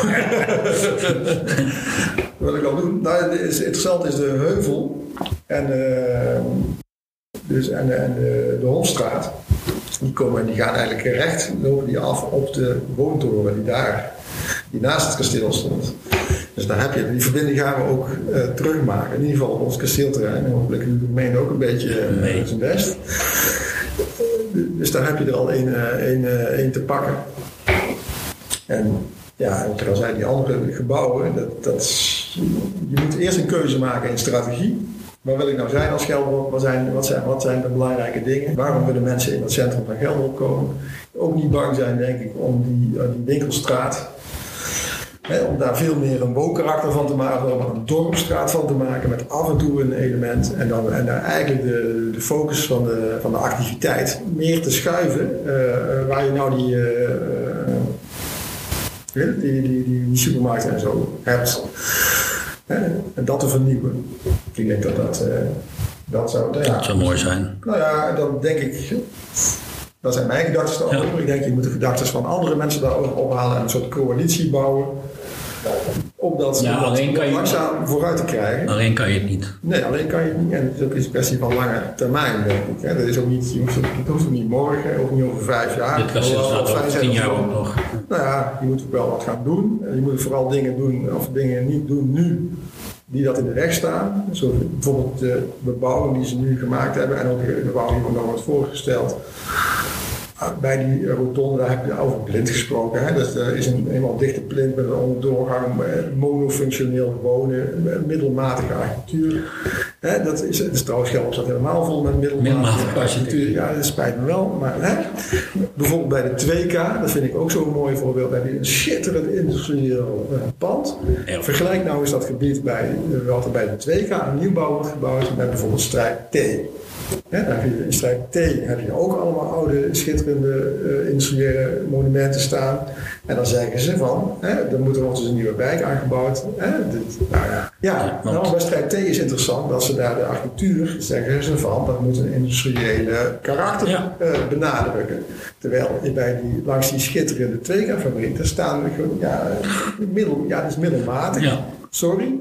B: Wat wil ik al doen? Nou, het is, interessant is de heuvel en, uh, dus, en, en de, de Holstraat die, komen, die gaan eigenlijk recht lopen die af op de woontoren die daar, die naast het kasteel stond. Dus daar heb je, die verbinding gaan we ook uh, terugmaken. In ieder geval op ons kasteelterrein. En hopelijk de gemeente ook een beetje uh, zijn best. Dus daar heb je er al één, één, één te pakken. En ja, wat ik al zei, die andere gebouwen, dat, dat, je moet eerst een keuze maken in strategie. Waar wil ik nou zijn als Gelderop? Wat zijn, wat, zijn, wat zijn de belangrijke dingen? Waarom willen mensen in het centrum van Gelderop komen? Ook niet bang zijn, denk ik, om die, uh, die winkelstraat. Hè, om daar veel meer een woonkarakter van te maken, om een dorpstraat van te maken, met af en toe een element. En dan, en dan eigenlijk de, de focus van de, van de activiteit meer te schuiven. Uh, waar je nou die, die, die, die, die supermarkten en zo hebt. En dat te vernieuwen. Ik denk dat dat, uh, dat zou...
A: Nou ja, dat zou mooi zijn.
B: Nou ja, dan denk ik... Dat zijn mijn gedachten daarover. Ik denk, je moet de gedachten van andere mensen daarover ophalen en een soort coalitie bouwen. om dat,
A: Ja, alleen kan je-
B: langzaam vooruit te krijgen.
A: Alleen kan je het niet.
B: Nee, alleen kan je het niet. En het is ook een kwestie van lange termijn, denk ik. Hè. Dat is ook niet, je hoeft het, hoeft niet morgen, ook niet over vijf jaar.
A: Dit staat
B: fijn
A: over tien jaar ook nog.
B: Nou ja, je moet ook wel wat gaan doen. En Je moet vooral dingen doen, of dingen niet doen nu, die dat in de weg staan. Zo bijvoorbeeld de bebouwing die ze nu gemaakt hebben en ook de bebouwing die nog wordt voorgesteld. Ah, Bij die rotonde, daar heb je over blind gesproken. Hè? Dat eh, is een helemaal dichte plint met een onderdoorgang, eh, monofunctioneel wonen, eh, middelmatige architectuur. Hè? Dat is, het is trouwens Gelderland staat helemaal vol met middelmatige,
A: Middelmatige architectuur.
B: Ja, dat spijt me wel. Maar hè? bijvoorbeeld bij de 2K, dat vind ik ook zo'n mooi voorbeeld, daar heb je een schitterend industrieel eh, pand. Vergelijk nou eens dat gebied bij, eh, wat er bij de 2K een nieuwbouw wordt gebouwd met bijvoorbeeld Strijk T. Hè, dan heb je in Strijk T heb je ook allemaal oude, schitterende eh, industriële monumenten staan. En dan zeggen ze van, hè, er moet er dus een nieuwe wijk aangebouwd. Hè, dit, nou ja, ja nou, bij Strijk T is interessant dat ze daar de architectuur, zeggen ze van, dat moet een industriële karakter
A: Ja.
B: eh, benadrukken. Terwijl bij die, langs die schitterende 2K-fabriek, daar staan ja, middel, ja, dat is middelmatig.
A: Ja.
B: Sorry.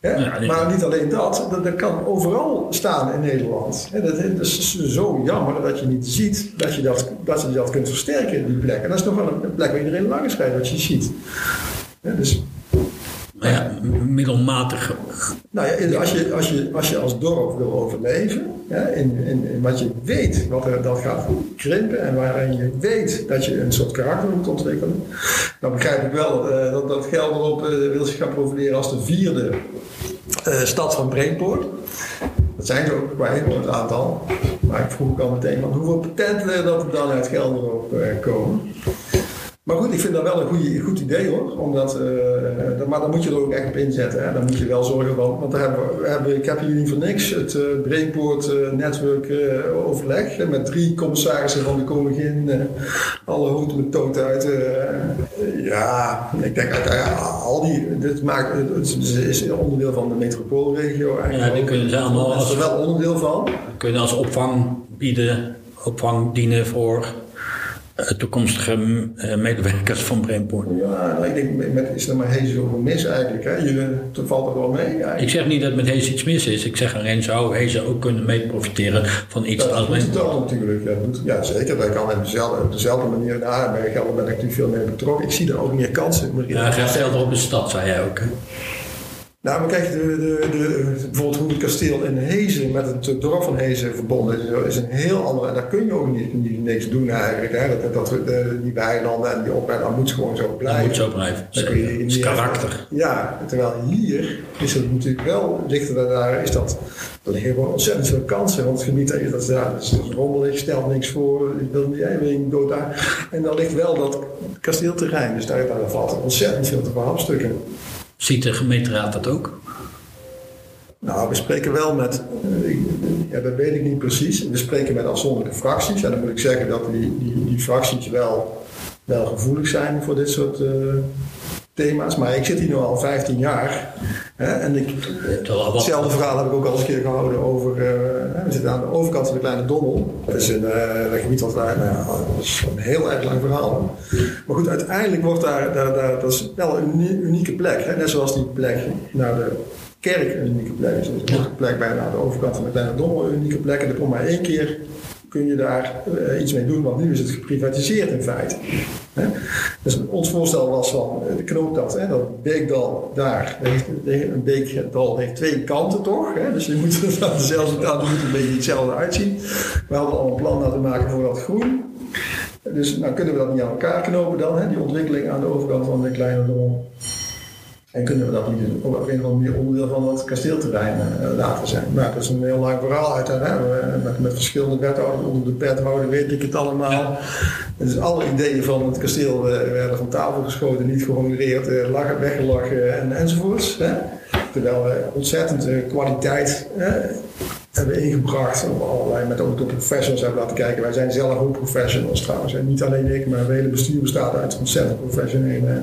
B: Hè?
A: Ja, nee.
B: Maar niet alleen dat, dat, dat kan overal staan in Nederland. Hè, Dat, dat is zo jammer dat je niet ziet dat je dat, dat, je dat kunt versterken, die plek. En dat is nog wel een plek waar iedereen langs rijdt, wat je ziet. Hè, dus
A: Maar ja, middelmatig.
B: nou ja, als je als, je, als je als dorp wil overleven, hè, in, in, in wat je weet wat er, dat gaat krimpen en waarin je weet dat je een soort karakter moet ontwikkelen, dan begrijp ik wel eh, dat, dat Gelderop eh, wil zich gaan profileren als de vierde eh, stad van Brainport. Dat zijn ze ook qua inwoner aantal. Maar ik vroeg ook al meteen, want hoeveel patenten dat er dan uit Gelderop komen. Maar goed, ik vind dat wel een goeie, goed idee hoor. Omdat, eh, maar dan moet je er ook echt op inzetten. Hè. Dan moet je wel zorgen van. Want daar hebben, we- hebben, ik heb hier niet voor niks het uh, Network eh, overleg. met drie commissarissen van de koningin. eh, alle houten met toot uit. eh, ja, ik denk al die. Dit maakt, het is onderdeel van de metropoolregio eigenlijk.
A: Ja, die kunnen ze allemaal
B: Dat is er
A: als-
B: wel onderdeel van.
A: Kunnen als opvang bieden, opvang dienen voor toekomstige eh, medewerkers van Brainport.
B: Ja, ik denk, met, is er maar heel zoveel mis eigenlijk. Hè? Je, dat valt er wel mee. eigenlijk.
A: Ik zeg niet dat met Hees iets mis is. Ik zeg alleen zou Hees ook kunnen mee profiteren van iets
B: Dat
A: als Brainport.
B: wel natuurlijk. Ja, dat doet- ja, zeker. Dat kan op dezelfde, op dezelfde manier. Bij Gelder ben ik natuurlijk veel meer betrokken. Ik zie er ook meer kansen. Maar
A: Ja, gaat geld op de stad, zei jij ook. hè?
B: Nou, maar kijk, de, de, de, bijvoorbeeld hoe het kasteel in Hezen met het dorp van Hezen verbonden is, is een heel ander. En daar kun je ook niet, niet niks doen eigenlijk. Hè? Dat, dat, de, die weilanden en die opbouw, dat moet gewoon zo
A: Dat
B: blijven.
A: moet zo blijven.
B: Kun je niet
A: is karakter.
B: Ja, terwijl hier is het natuurlijk wel, dichter daar is dat, er liggen gewoon ontzettend veel kansen. Want het gebied, dat is, dat is, dat is rommelig, stelt niks voor, wil niet, niet dood daar. En dan ligt wel dat kasteelterrein, dus daar, daar valt ontzettend veel te verhapstukken.
A: Ziet de gemeenteraad dat ook?
B: Nou, we spreken wel met, ja, dat weet ik niet precies. We spreken met afzonderlijke fracties. En dan moet ik zeggen dat die, die, die fracties wel, wel gevoelig zijn voor dit soort eh, thema's. Maar ik zit hier nu al 15 jaar. Hè, en ik, hetzelfde verhaal heb ik ook al eens een keer gehouden over. eh, we zitten aan de overkant van de Kleine Dommel. Dat is een eh, gebied wat daar, nou, dat is een heel erg lang verhaal. Maar goed, uiteindelijk wordt daar, daar, daar dat is wel een uni- unieke plek. Hè? Net zoals die plek naar de kerk een unieke plek is. Dus een plek bij aan de overkant van de Kleine Dommel een unieke plek. En er komt maar één keer kun je daar eh, iets mee doen, want nu is het geprivatiseerd in feite. Hè? Dus ons voorstel was van eh, de knoop dat, dat Beekdal daar, een Beekdal heeft twee kanten toch? Hè? Dus je moet [laughs] dezelfde kant moet een beetje hetzelfde uitzien. We hadden al een plan laten maken voor dat groen. Dus nou kunnen we dat niet aan elkaar knopen dan, hè? die ontwikkeling aan de overkant van de kleine Dommel. En kunnen we dat niet op een of andere manier onderdeel van dat kasteelterrein eh, laten zijn. Nou, dat is een heel lang verhaal uit. Hè? We- Met, met verschillende wethouders onder de pet houden, weet ik het allemaal. Dus alle ideeën van het kasteel eh, werden van tafel geschoten, niet gehonoreerd, eh, lachen, weggelachen en, enzovoorts. Hè? Terwijl we ontzettend eh, kwaliteit eh, hebben ingebracht. Op allerlei, met ook de professionals hebben laten kijken. Wij zijn zelf ook professionals trouwens. En niet alleen ik, maar het hele bestuur bestaat uit ontzettend professionele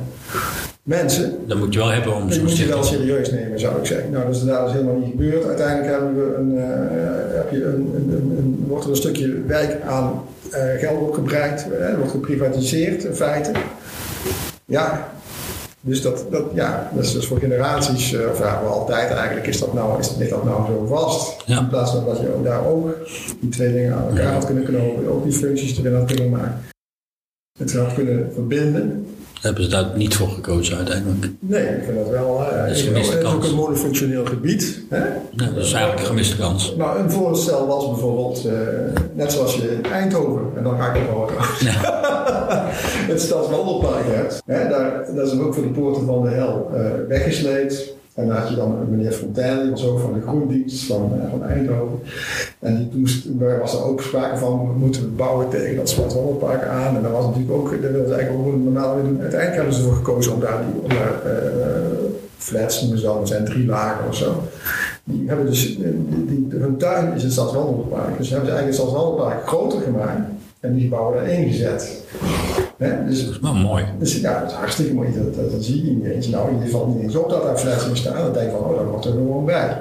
B: mensen.
A: Dat moet je wel hebben om zo'n
B: moet je wel serieus nemen, zou ik zeggen. Nou, dat is helemaal niet gebeurd. Uiteindelijk hebben we een, eh, heb je een, een, een, een- wordt er een stukje wijk aan eh, geld opgebreid. eh, wordt geprivatiseerd in feite. Ja, Dus dat, dat, ja, dat is dus voor generaties, uh, of ja, altijd eigenlijk, is dat nou, is, ligt dat nou zo vast.
A: Ja.
B: In plaats van dat je ook daar ook die twee dingen aan elkaar had kunnen knopen, ook die functies erin had kunnen maken. Het had kunnen verbinden.
A: Hebben ze daar niet voor gekozen uiteindelijk?
B: Nee, ik vind dat wel. Uh,
A: Dat is een
B: het
A: gemiste
B: is ook
A: kans.
B: een monofunctioneel gebied. Hè?
A: Ja, dat is eigenlijk een gemiste kans.
B: Nou, een voorstel was bijvoorbeeld, eh, net zoals je in Eindhoven, en dan ga ik het horen, [laughs] het Stadswandelpark hebt. Hè, daar, dat is ook voor de poorten van de hel eh, weggesleept. En daar had je dan meneer Fontaine, die was ook van de groendienst van, eh, van Eindhoven. En die moest, daar was er ook sprake van, moeten we bouwen tegen dat Stadswandelpark aan. En dat was natuurlijk ook, dat ze eigenlijk ook normaal weer doen. Uiteindelijk hebben ze ervoor gekozen om daar, die, om daar eh, flats noemen ze dat zijn drie lagen of zo. Die hebben dus, die, die, hun tuin is een stadswandelpark. Dus hebben ze eigenlijk het stadswandelpark groter gemaakt en die gebouwen daarin gezet. Hè, dus,
A: Dat is wel mooi.
B: dus ja, dat is hartstikke mooi. Dat, dat, dat zie je niet eens. Nou, in ieder geval niet eens op dat daar flessen staan. Dan denk je van, oh, dat wordt er gewoon bij.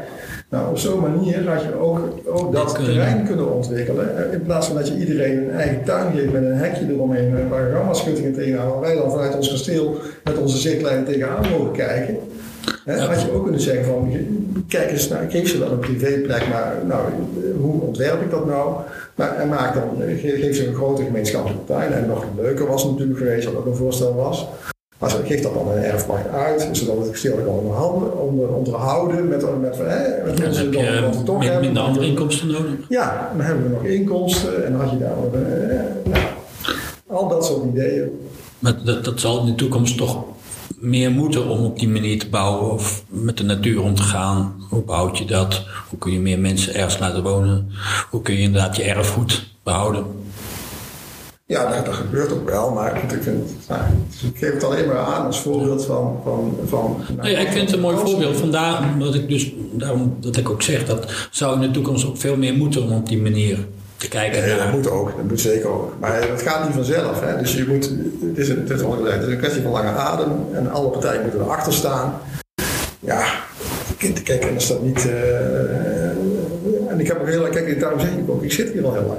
B: Nou, op zo'n manier had je ook, ook dat
A: kunnen-
B: terrein kunnen ontwikkelen. Eh, In plaats van dat je iedereen een eigen tuin geeft met een hekje eromheen, eh, waar gammaschuttingen tegenaan, waar wij dan vanuit ons kasteel met onze zichtlijnen tegenaan mogen kijken. Hè, had je ook kunnen zeggen van, kijk eens naar, geef ze wel een privéplek, maar nou, hoe ontwerp ik dat nou? Maar, en maak dan, eh, ge- geef ze een grote gemeenschappelijke tuin. En nog leuker was het natuurlijk geweest, wat ook een voorstel was. Maar ze geeft dat dan een erfpacht uit, zodat het kasteel kan onderhandelen, onder, onderhouden met, met, hè, met mensen dan wat we
A: je
B: toch hebben.
A: minder andere inkomsten nodig.
B: Ja, dan hebben we nog inkomsten en dan had je daar eh, nou, al dat soort ideeën.
A: Maar dat, dat zal in de toekomst toch meer moeten om op die manier te bouwen of met de natuur om te gaan. Hoe behoud je dat? Hoe kun je meer mensen ergens laten wonen? Hoe kun je inderdaad je erfgoed behouden?
B: Ja, dat, dat gebeurt ook wel, maar ik, vind, nou, ik geef het alleen maar aan als voorbeeld van... van, van
A: Nou ja, ik vind het een mooi voorbeeld. Vandaar dat ik dus, daarom dat ik ook zeg dat zou in de toekomst ook veel meer moeten om op die manier te kijken
B: Ja, dat moet ook, dat moet zeker ook. Maar dat gaat niet vanzelf. Hè? Dus je moet, het is, een, het, is al gezegd, het is een kwestie van lange adem en alle partijen moeten erachter staan. Ja, kijk, en als dat niet. eh, en ik heb ook heel lang, kijk, daarom zeg ik ook, ik zit hier al heel lang.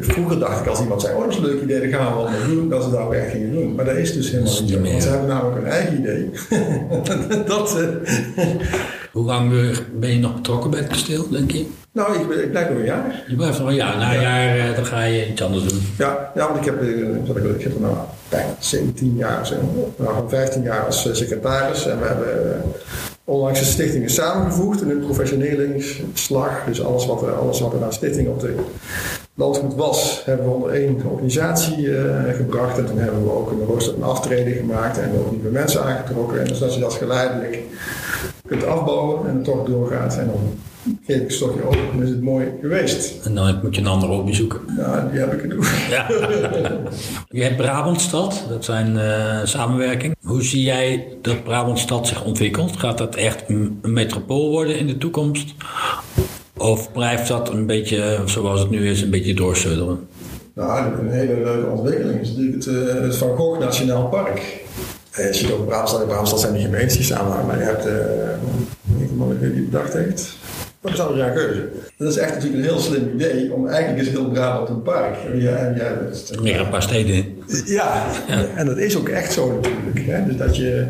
B: Vroeger dacht ik als iemand zei, oh dat is een leuk idee, daar gaan we wat mee doen, dat ze daar ook echt gingen doen. Maar dat is dus helemaal niet zo.
A: meer.
B: Want ze hebben namelijk een eigen idee. [laughs] dat, eh,
A: Hoe lang ben je nog betrokken bij het kasteel, denk je?
B: nou, ik, ik blijf nog een jaar.
A: Je blijft nog een jaar. Na een jaar eh, dan ga je iets anders doen.
B: Ja, ja want ik heb, eh, wat ik, ik heb er nou bijna 17 jaar, zeg, nou, van 15 jaar als eh, secretaris. En we hebben onlangs de stichtingen samengevoegd in een professionelingsslag. Dus alles wat er, alles wat er aan stichting op de landgoed was, hebben we onder één organisatie gebracht. En toen hebben we ook een rooster een aftreden gemaakt en ook nieuwe mensen aangetrokken. En dus dat je dat geleidelijk kunt afbouwen en het toch doorgaat. En dan geef ik een stokje open en is het mooi geweest.
A: En dan moet je een andere hobby zoeken.
B: Nou, die heb ik genoeg.
A: Ja. [laughs] je hebt Brabantstad, dat zijn eh samenwerking. Hoe zie jij dat Brabantstad zich ontwikkelt? Gaat dat echt een een metropool worden in de toekomst? Of blijft dat een beetje zoals het nu is, een beetje doorsudderen?
B: Nou, een hele leuke ontwikkeling is natuurlijk het, eh, het Van Gogh Nationaal Park. En je ziet ook Braamstad. In zijn die gemeentes samenhangen. Maar je hebt, eh, weet ik man wie die bedacht heeft. Dat is Adriaan Geuze. Dat is echt natuurlijk een heel slim idee. Om eigenlijk is heel Brabant een park. Ja, ja, dat
A: Meer een paar steden in.
B: ja, en dat is ook echt zo natuurlijk. Hè? Dus dat je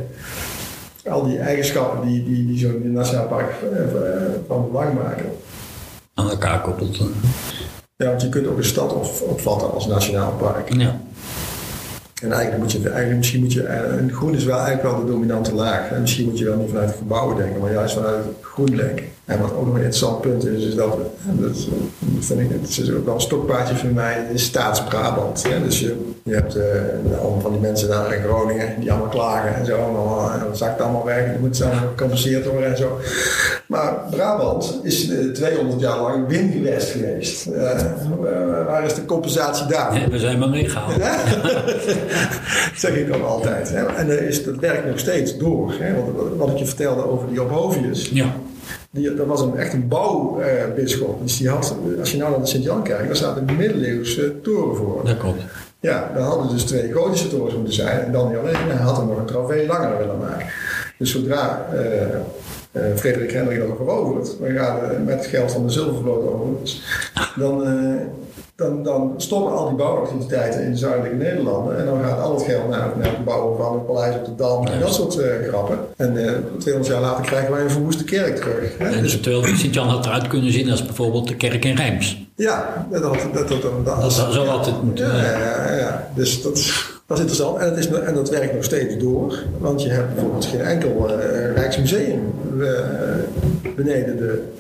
B: al die eigenschappen die, die, die zo'n nationaal park eh, eh, van belang maken.
A: aan elkaar koppelt.
B: Ja, want je kunt ook een stad op- opvatten als nationaal park.
A: Ja.
B: En eigenlijk moet je, eigenlijk misschien moet je, eh, en groen is wel eigenlijk wel de dominante laag. En misschien moet je wel niet vanuit het gebouwen denken, maar juist vanuit het groen denken. En wat ook nog een interessant punt is, is dat, dat, eh, vind ik, het is ook wel een stokpaardje voor mij, is Staats-Brabant. hè. Dus je, je hebt eh, allemaal van die mensen daar in Groningen die allemaal klagen en zo. Dan, en dan zakt allemaal weg en dan moet allemaal gecompenseerd worden en zo. Maar Brabant is eh, 200 jaar lang windgewest geweest. Eh, eh, waar is de compensatie daar?
A: Ja, we zijn maar meegehaald. [laughs] [laughs]
B: zeg ik dan altijd. Hè? En is, dat werkt nog steeds door. Hè? Want wat ik je vertelde over die Ophovius,
A: Ja.
B: die, dat was een, echt een bouwbisschop. dus die had, als je nou naar de Sint-Jan kijkt, daar staat een middeleeuwse toren voor.
A: Dat klopt.
B: Ja, daar hadden dus twee gotische torens moeten zijn. En dan niet alleen, hij had er nog een trofee langer willen maken. Dus zodra eh, uh, Frederik Hendrik dat veroverd. We gaan met het geld van de zilvervloot over. Dus dan, dan, dan stoppen al die bouwactiviteiten in de zuidelijke Nederlanden. En dan gaat al het geld naar, naar het bouwen van een paleis op de Dam en dat soort grappen. En 200 jaar later krijgen wij een verwoeste kerk terug.
A: Hè? En dus, terwijl Sint-Jan had eruit kunnen zien als bijvoorbeeld de kerk in Rijms.
B: Ja, dat, dat, dat, dat,
A: dat, dat zou altijd moeten.
B: Ja, ja, ja, dus dat, dat is interessant. En, het is, en dat werkt nog steeds door. Want je hebt bijvoorbeeld geen enkel uh, Rijksmuseum uh, beneden de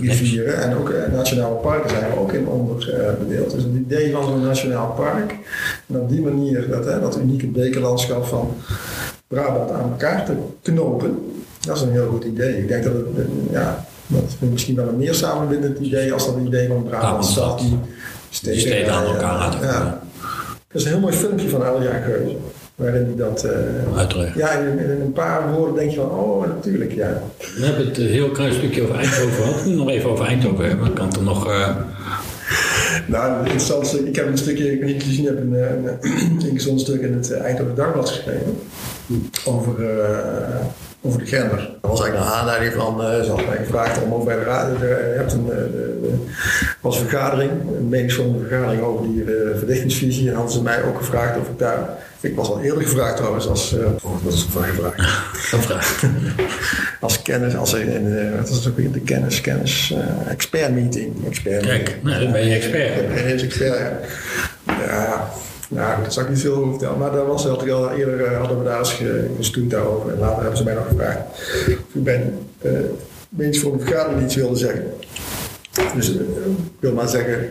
B: rivieren. En ook uh, nationale parken zijn er ook in onderbedeeld. dus het idee van zo'n nationaal park. En op die manier dat, dat unieke bekerlandschap van Brabant aan elkaar te knopen. Dat is een heel goed idee. Ik denk dat het, ja, dat is misschien wel een meer samenbindend idee als dat idee van Brabant
A: stad die steden, die steden aan elkaar laten
B: ja. Dat is een heel mooi filmpje van Elja Geuze. Waarin hij dat... Uh,
A: Uiteraard.
B: Ja, in, in, een paar woorden denk je van, oh, natuurlijk, ja.
A: We hebben het heel klein stukje over Eindhoven gehad. Nog even over Eindhoven hebben. Kan toch nog... Uh...
B: Nou, interessant. Ik heb een stukje, ik weet niet gezien hebt, een, een, een, een stuk in het Eindhoven Dagblad geschreven. Over... Uh, over de gender. Dat was eigenlijk een aanleiding van, uh, ze had mij gevraagd om ook bij de raad, je hebt een, was een vergadering, een meningsvolle vergadering over die uh, verdichtingsvisie en hadden ze mij ook gevraagd of ik daar, ik was al eerder gevraagd trouwens als, uh, oh, wat is het gevraagd?
A: Gevraagd.
B: als kennis, als in, wat is ook weer de kennis, kennis, expert meeting. Expert
A: Kijk, nou, dan ben je expert.
B: Ik ben expert, ja. ja nou, dat zou ik niet veel over vertellen. Maar daar was, ik al eerder uh, hadden we daar eens gestoend daarover. En later hebben ze mij nog gevraagd ik ben uh, voor een vergadering iets wilde zeggen. Dus uh, ik wil maar zeggen.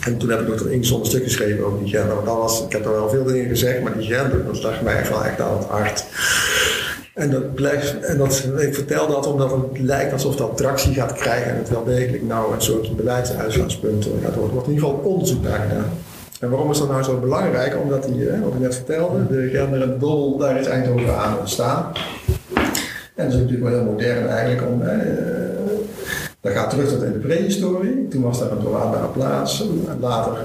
B: En toen heb ik nog dat ingezonde stuk geschreven over die gender. Dat was, ik heb er wel veel dingen gezegd, maar die gender, dat lag mij echt wel echt aan het hart. En, dat blijft, en dat, ik vertel dat omdat het lijkt alsof dat tractie gaat krijgen en het wel degelijk nou een soort beleidsuitgangspunt gaat worden. Er wordt in ieder geval onderzoek naar gedaan. En waarom is dat nou zo belangrijk? Omdat die, wat ik net vertelde, de gender en de dobbel, daar is Eindhoven aan ontstaan. En dat is natuurlijk wel heel modern eigenlijk. Om, eh, dat gaat terug tot in de prehistorie. Toen was daar een doorwaardbare plaats. Later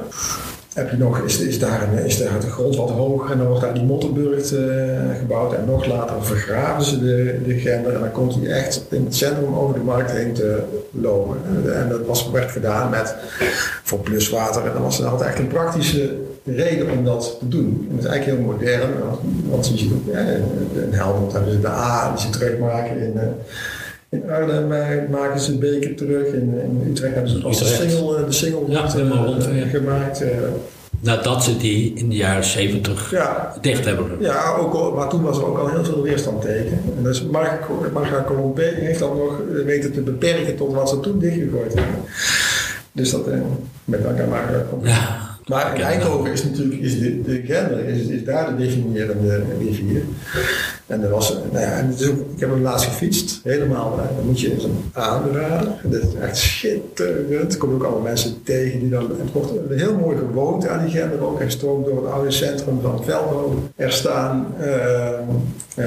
B: heb je nog, is, is, daar is daar de grond wat hoger en dan wordt daar die Mottenburg uh, gebouwd. En nog later vergraven ze de, de gender en dan komt hij echt in het centrum over de markt heen te lopen. En dat was, werd gedaan met voor pluswater en dat was altijd echt een praktische reden om dat te doen. En dat is eigenlijk heel modern, want je ziet ook ja, in Helmond hebben ze de A die ze terugmaken in... Uh, in Arnhem maken ze beker terug. In, in Utrecht hebben ze als de single, de single
A: ja, helemaal rond,
B: uh, gemaakt.
A: Nadat ze die in de jaren 70 ja, dicht hebben.
B: Ja, ook al, maar toen was er ook al heel veel weerstand tegen. En dus Marga Colombé heeft dan nog weten te beperken tot wat ze toen dichtgegooid hebben. Dus dat uh, met dank aan Marga. Ja. Maar in Eindhoven is natuurlijk is de, de gender is, is daar de definierende rivier. En er was, nou ik heb hem laatst gefietst, helemaal. Dan moet je aanraden. Dat is echt schitterend. Er komen ook allemaal mensen tegen die dan. Het wordt heel mooi gewoond aan die gender ook. Hij stroomt door het oude centrum van Veldhoven. Er staan uh,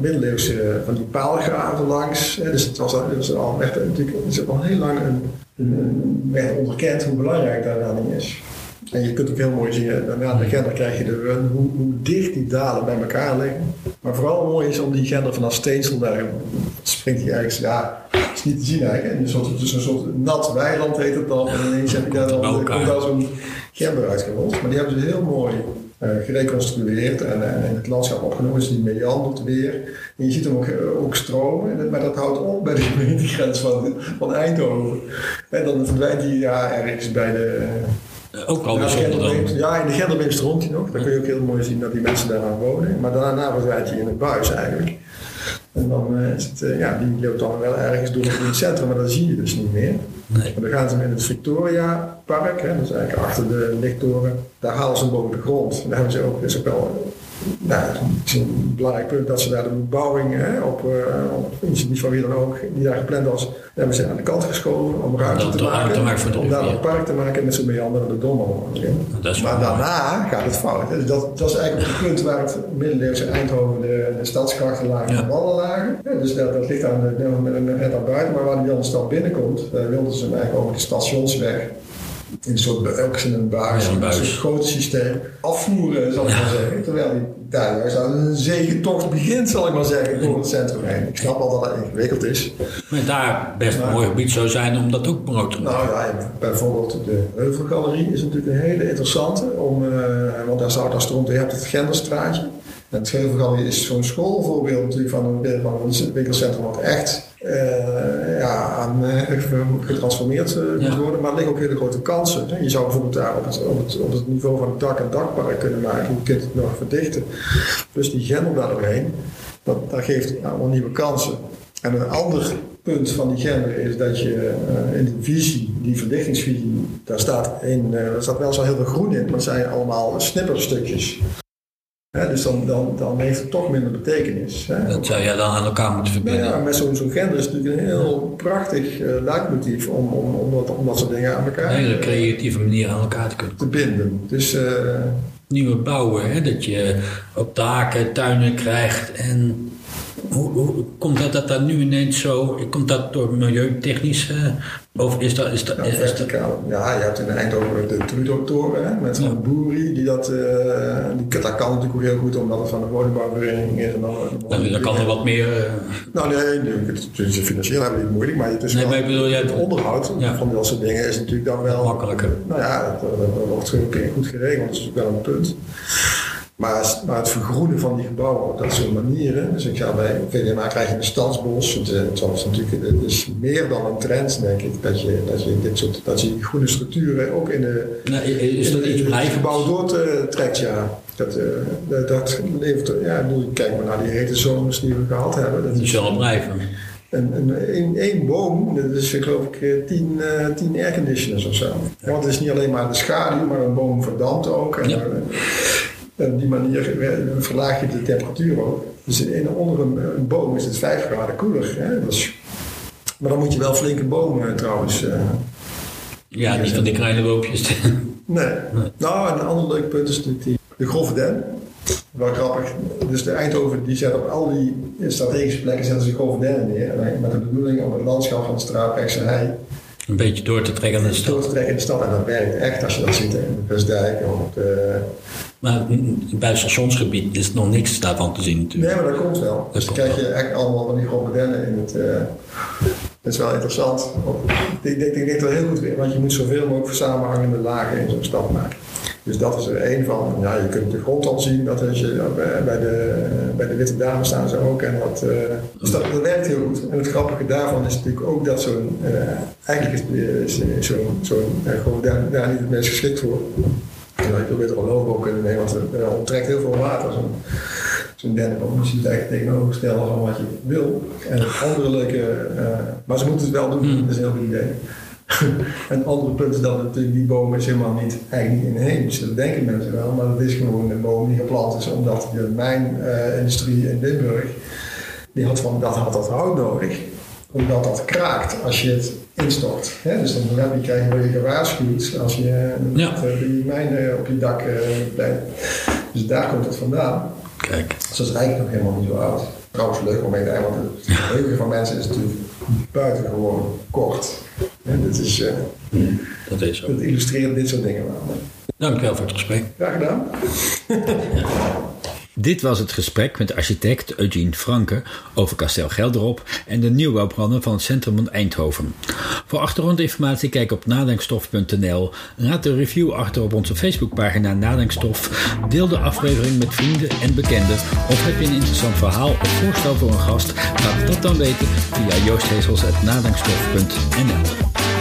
B: middeleeuwse van die paalgraven langs. Dus het was, het was al echt natuurlijk, het is al heel lang een, een, een, onderkend hoe belangrijk dat dan is. En je kunt ook heel mooi zien, na de gender krijg je de run, hoe, hoe, dicht die dalen bij elkaar liggen. Maar vooral mooi is om die gender vanaf Steensel, daar springt hij ergens, ja, is niet te zien eigenlijk. En soort, dus een soort nat weiland heet het dan. En ineens heb je daar dan, komt daar zo'n gender uitgerold. Maar die hebben ze heel mooi uh, gereconstrueerd en, en, in het landschap opgenomen. Dus die meandert weer. En je ziet hem ook, uh, ook stromen, maar dat houdt op bij de [laughs] gemeentegrens van, van Eindhoven. En dan verdwijnt hij ja, ergens bij de... Uh,
A: ook al ja,
B: ja, in de Gelderbeem stroomt hij nog. Dan kun je ook heel mooi zien dat die mensen daar aan wonen. Maar daarna verdwijnt hij in het buis eigenlijk. En dan uh, is het, uh, ja, die loopt dan wel ergens door het centrum, maar dat zie je dus niet meer. Nee. dan gaan ze in het Victoria Park, hè, dat is eigenlijk achter de lichttoren, daar halen ze hem boven de grond. Daar hebben ze ook, is ook wel nou, het is een belangrijk punt dat ze daar de bebouwing hè, op, uh, op initiatief van wie dan ook, die daar gepland was, hebben ze aan de kant geschoven om ruimte te maken. om daar een park te maken met zo'n meanderende dommel. Maar daarna gaat het fout. Dus dat, dat is eigenlijk het punt waar het middeleeuwse Eindhoven de, de stadskrachten lagen en de wallen lagen. Ja, dus dat, dat ligt aan de, net aan buiten, maar waar die dan de stad binnenkomt, uh, wilden ze hem eigenlijk over de stationsweg in een soort, in een buis,
A: Ja, een buis.
B: groot systeem, afvoeren, zal ik maar zeggen. Terwijl die daar juist aan een zegentocht begint, zal ik maar zeggen, door het centrum heen. Ik snap wel dat het ingewikkeld is.
A: Maar daar best een mooi gebied zou zijn om dat ook brood te maken.
B: Nou ja, bijvoorbeeld de Heuvelgalerie is natuurlijk een hele interessante. Om, eh, want daar zou daar stroomt, je hebt het Genderstraatje. En het Heuvelgalerie is zo'n schoolvoorbeeld van een, van een winkelcentrum wat echt ja, aan, eh, getransformeerd eh, moet worden. Maar er liggen ook hele grote kansen. Je zou bijvoorbeeld daar op het, op het, op het niveau van het dak een dakpark kunnen maken. Je kunt het nog verdichten. Dus die Gendel daar doorheen, dat, dat geeft allemaal nieuwe kansen. En een ander punt van die gender is dat je eh, in die visie, die verdichtingsvisie, daar staat, in, eh, daar staat wel zo heel veel groen in, maar het zijn allemaal snipperstukjes. Dus dan, dan, dan heeft het toch minder betekenis.
A: Dat zou je dan aan elkaar moeten
B: Nou
A: verbinden.
B: ja, met zo'n zo'n gender is natuurlijk een heel prachtig uh, leidmotief om, om, om, dat, om dat soort dingen aan elkaar
A: Een hele creatieve manier aan elkaar te kunnen.
B: te binden. Dus eh,
A: Nieuwe bouwen, hè? dat je op daken tuinen krijgt. En hoe, hoe komt dat, dat nu ineens zo... Komt dat door milieutechnisch... eh, of is dat... Is dat,
B: Ja,
A: is dat.
B: Ja, je hebt in Eindhoven de Trudeau-toren met zo'n
A: Ja.
B: boerie. Die dat, eh, die, dat kan natuurlijk ook heel goed omdat het van de woningbouwvereniging is. En dan,
A: dan, dan kan er wat meer... eh,
B: Nou nee, het- het- financieel hebben het moeilijk, maar het is
A: Nee,
B: wel-
A: maar bedoel,
B: het onderhoud
A: ja.
B: van dat soort dingen is natuurlijk dan wel...
A: Makkelijker.
B: Nou ja, dat, dat- dat wordt ook goed geregeld, dat is natuurlijk wel een punt. Maar, maar het vergroenen van die gebouwen op dat soort manieren. Dus ik ga bij VDMA krijg je een stadsbos. Het, eh, het, is natuurlijk, het is meer dan een trend, denk ik, dat je, dat je dit soort dat je groene structuren ook in de,
A: nou, is dat
B: in, in het gebouw doortrekt. Ja. Dat, eh, dat, levert, ja, bedoel, kijk maar naar die hete zomers die we gehad hebben. Dat
A: Die zullen blijven.
B: een, één boom, dat is geloof ik eh, tien, eh, tien airconditioners of zo. Ja, want het is niet alleen maar de schaduw, maar een boom verdampt ook. En
A: Ja.
B: Eh, op die manier eh, verlaag je de temperatuur ook. Dus in, onder een, een boom is het 5 graden koeler. Hè? Maar dan moet je wel flinke bomen trouwens. eh,
A: Ja, niet van die kleine boompjes. [laughs]
B: nee. Nou, en een ander leuk punt is natuurlijk die, de grove den. Wel grappig. Dus de Eindhoven die zet op al die strategische plekken zetten ze grove dennen neer. En met de bedoeling om het landschap van de Straatrechtse hei
A: Een beetje door te trekken naar de
B: door
A: stad.
B: te trekken in de stad. En dat werkt echt als je dat ziet in de Westdijk of op de...
A: Maar mm, bij het stationsgebied is nog niks daarvan te zien natuurlijk.
B: Nee, maar dat komt wel. Dus dan krijg je echt allemaal van die dennen in het... eh, dat is wel interessant. Ik denk, ik denk dat heel goed weer, want je moet zoveel mogelijk samenhangende lagen in zo'n stad maken. Dus dat is er één van. Ja, je kunt de grond al zien. Dat als je, bij, de, bij de Witte Dame staan ze ook. En dat, eh, dus dat, dat werkt heel goed. En het grappige daarvan is natuurlijk ook dat zo'n... eh, eigenlijk is, zo'n zo'n eh, gewoon daar, daar niet het meest geschikt voor. Ja, je probeert er een loopboot kunnen nemen, want het eh, onttrekt heel veel water. Zo'n zo'n dennenboom. Dus je het eigenlijk tegenovergestelde van wat je wil. En andere leuke... maar ze moeten het wel doen, dat is een heel goed idee. [laughs] en het andere punt is dat natuurlijk die boom is helemaal niet eigenlijk niet inheems. Dat denken mensen wel, maar dat is gewoon een boom die geplant is omdat de mijnindustrie in Limburg, die had van dat had dat hout nodig. Omdat dat kraakt als je het instort. Hè? Dus dan heb je, krijg je je gewaarschuwd als je
A: Ja.
B: met, eh, die mijnen op je dak eh blijft. Dus daar komt het vandaan.
A: Kijk,
B: Dus dat is eigenlijk nog helemaal niet zo oud. Trouwens, leuk om mee te want het geheugen van mensen is natuurlijk buitengewoon kort. En dit is, eh,
A: dat is
B: dat illustreert dit soort dingen wel.
A: Dankjewel voor het gesprek.
B: Graag gedaan. [laughs]
C: Dit was het gesprek met architect Eugene Franke over kasteel Gelderop en de nieuwbouwplannen van het centrum van Eindhoven. Voor achtergrondinformatie kijk op nadenkstof.nl, laat de review achter op onze Facebookpagina Nadenkstof, deel de aflevering met vrienden en bekenden of heb je een interessant verhaal of voorstel voor een gast, laat dat dan weten via joosthezels.nadenkstof.nl.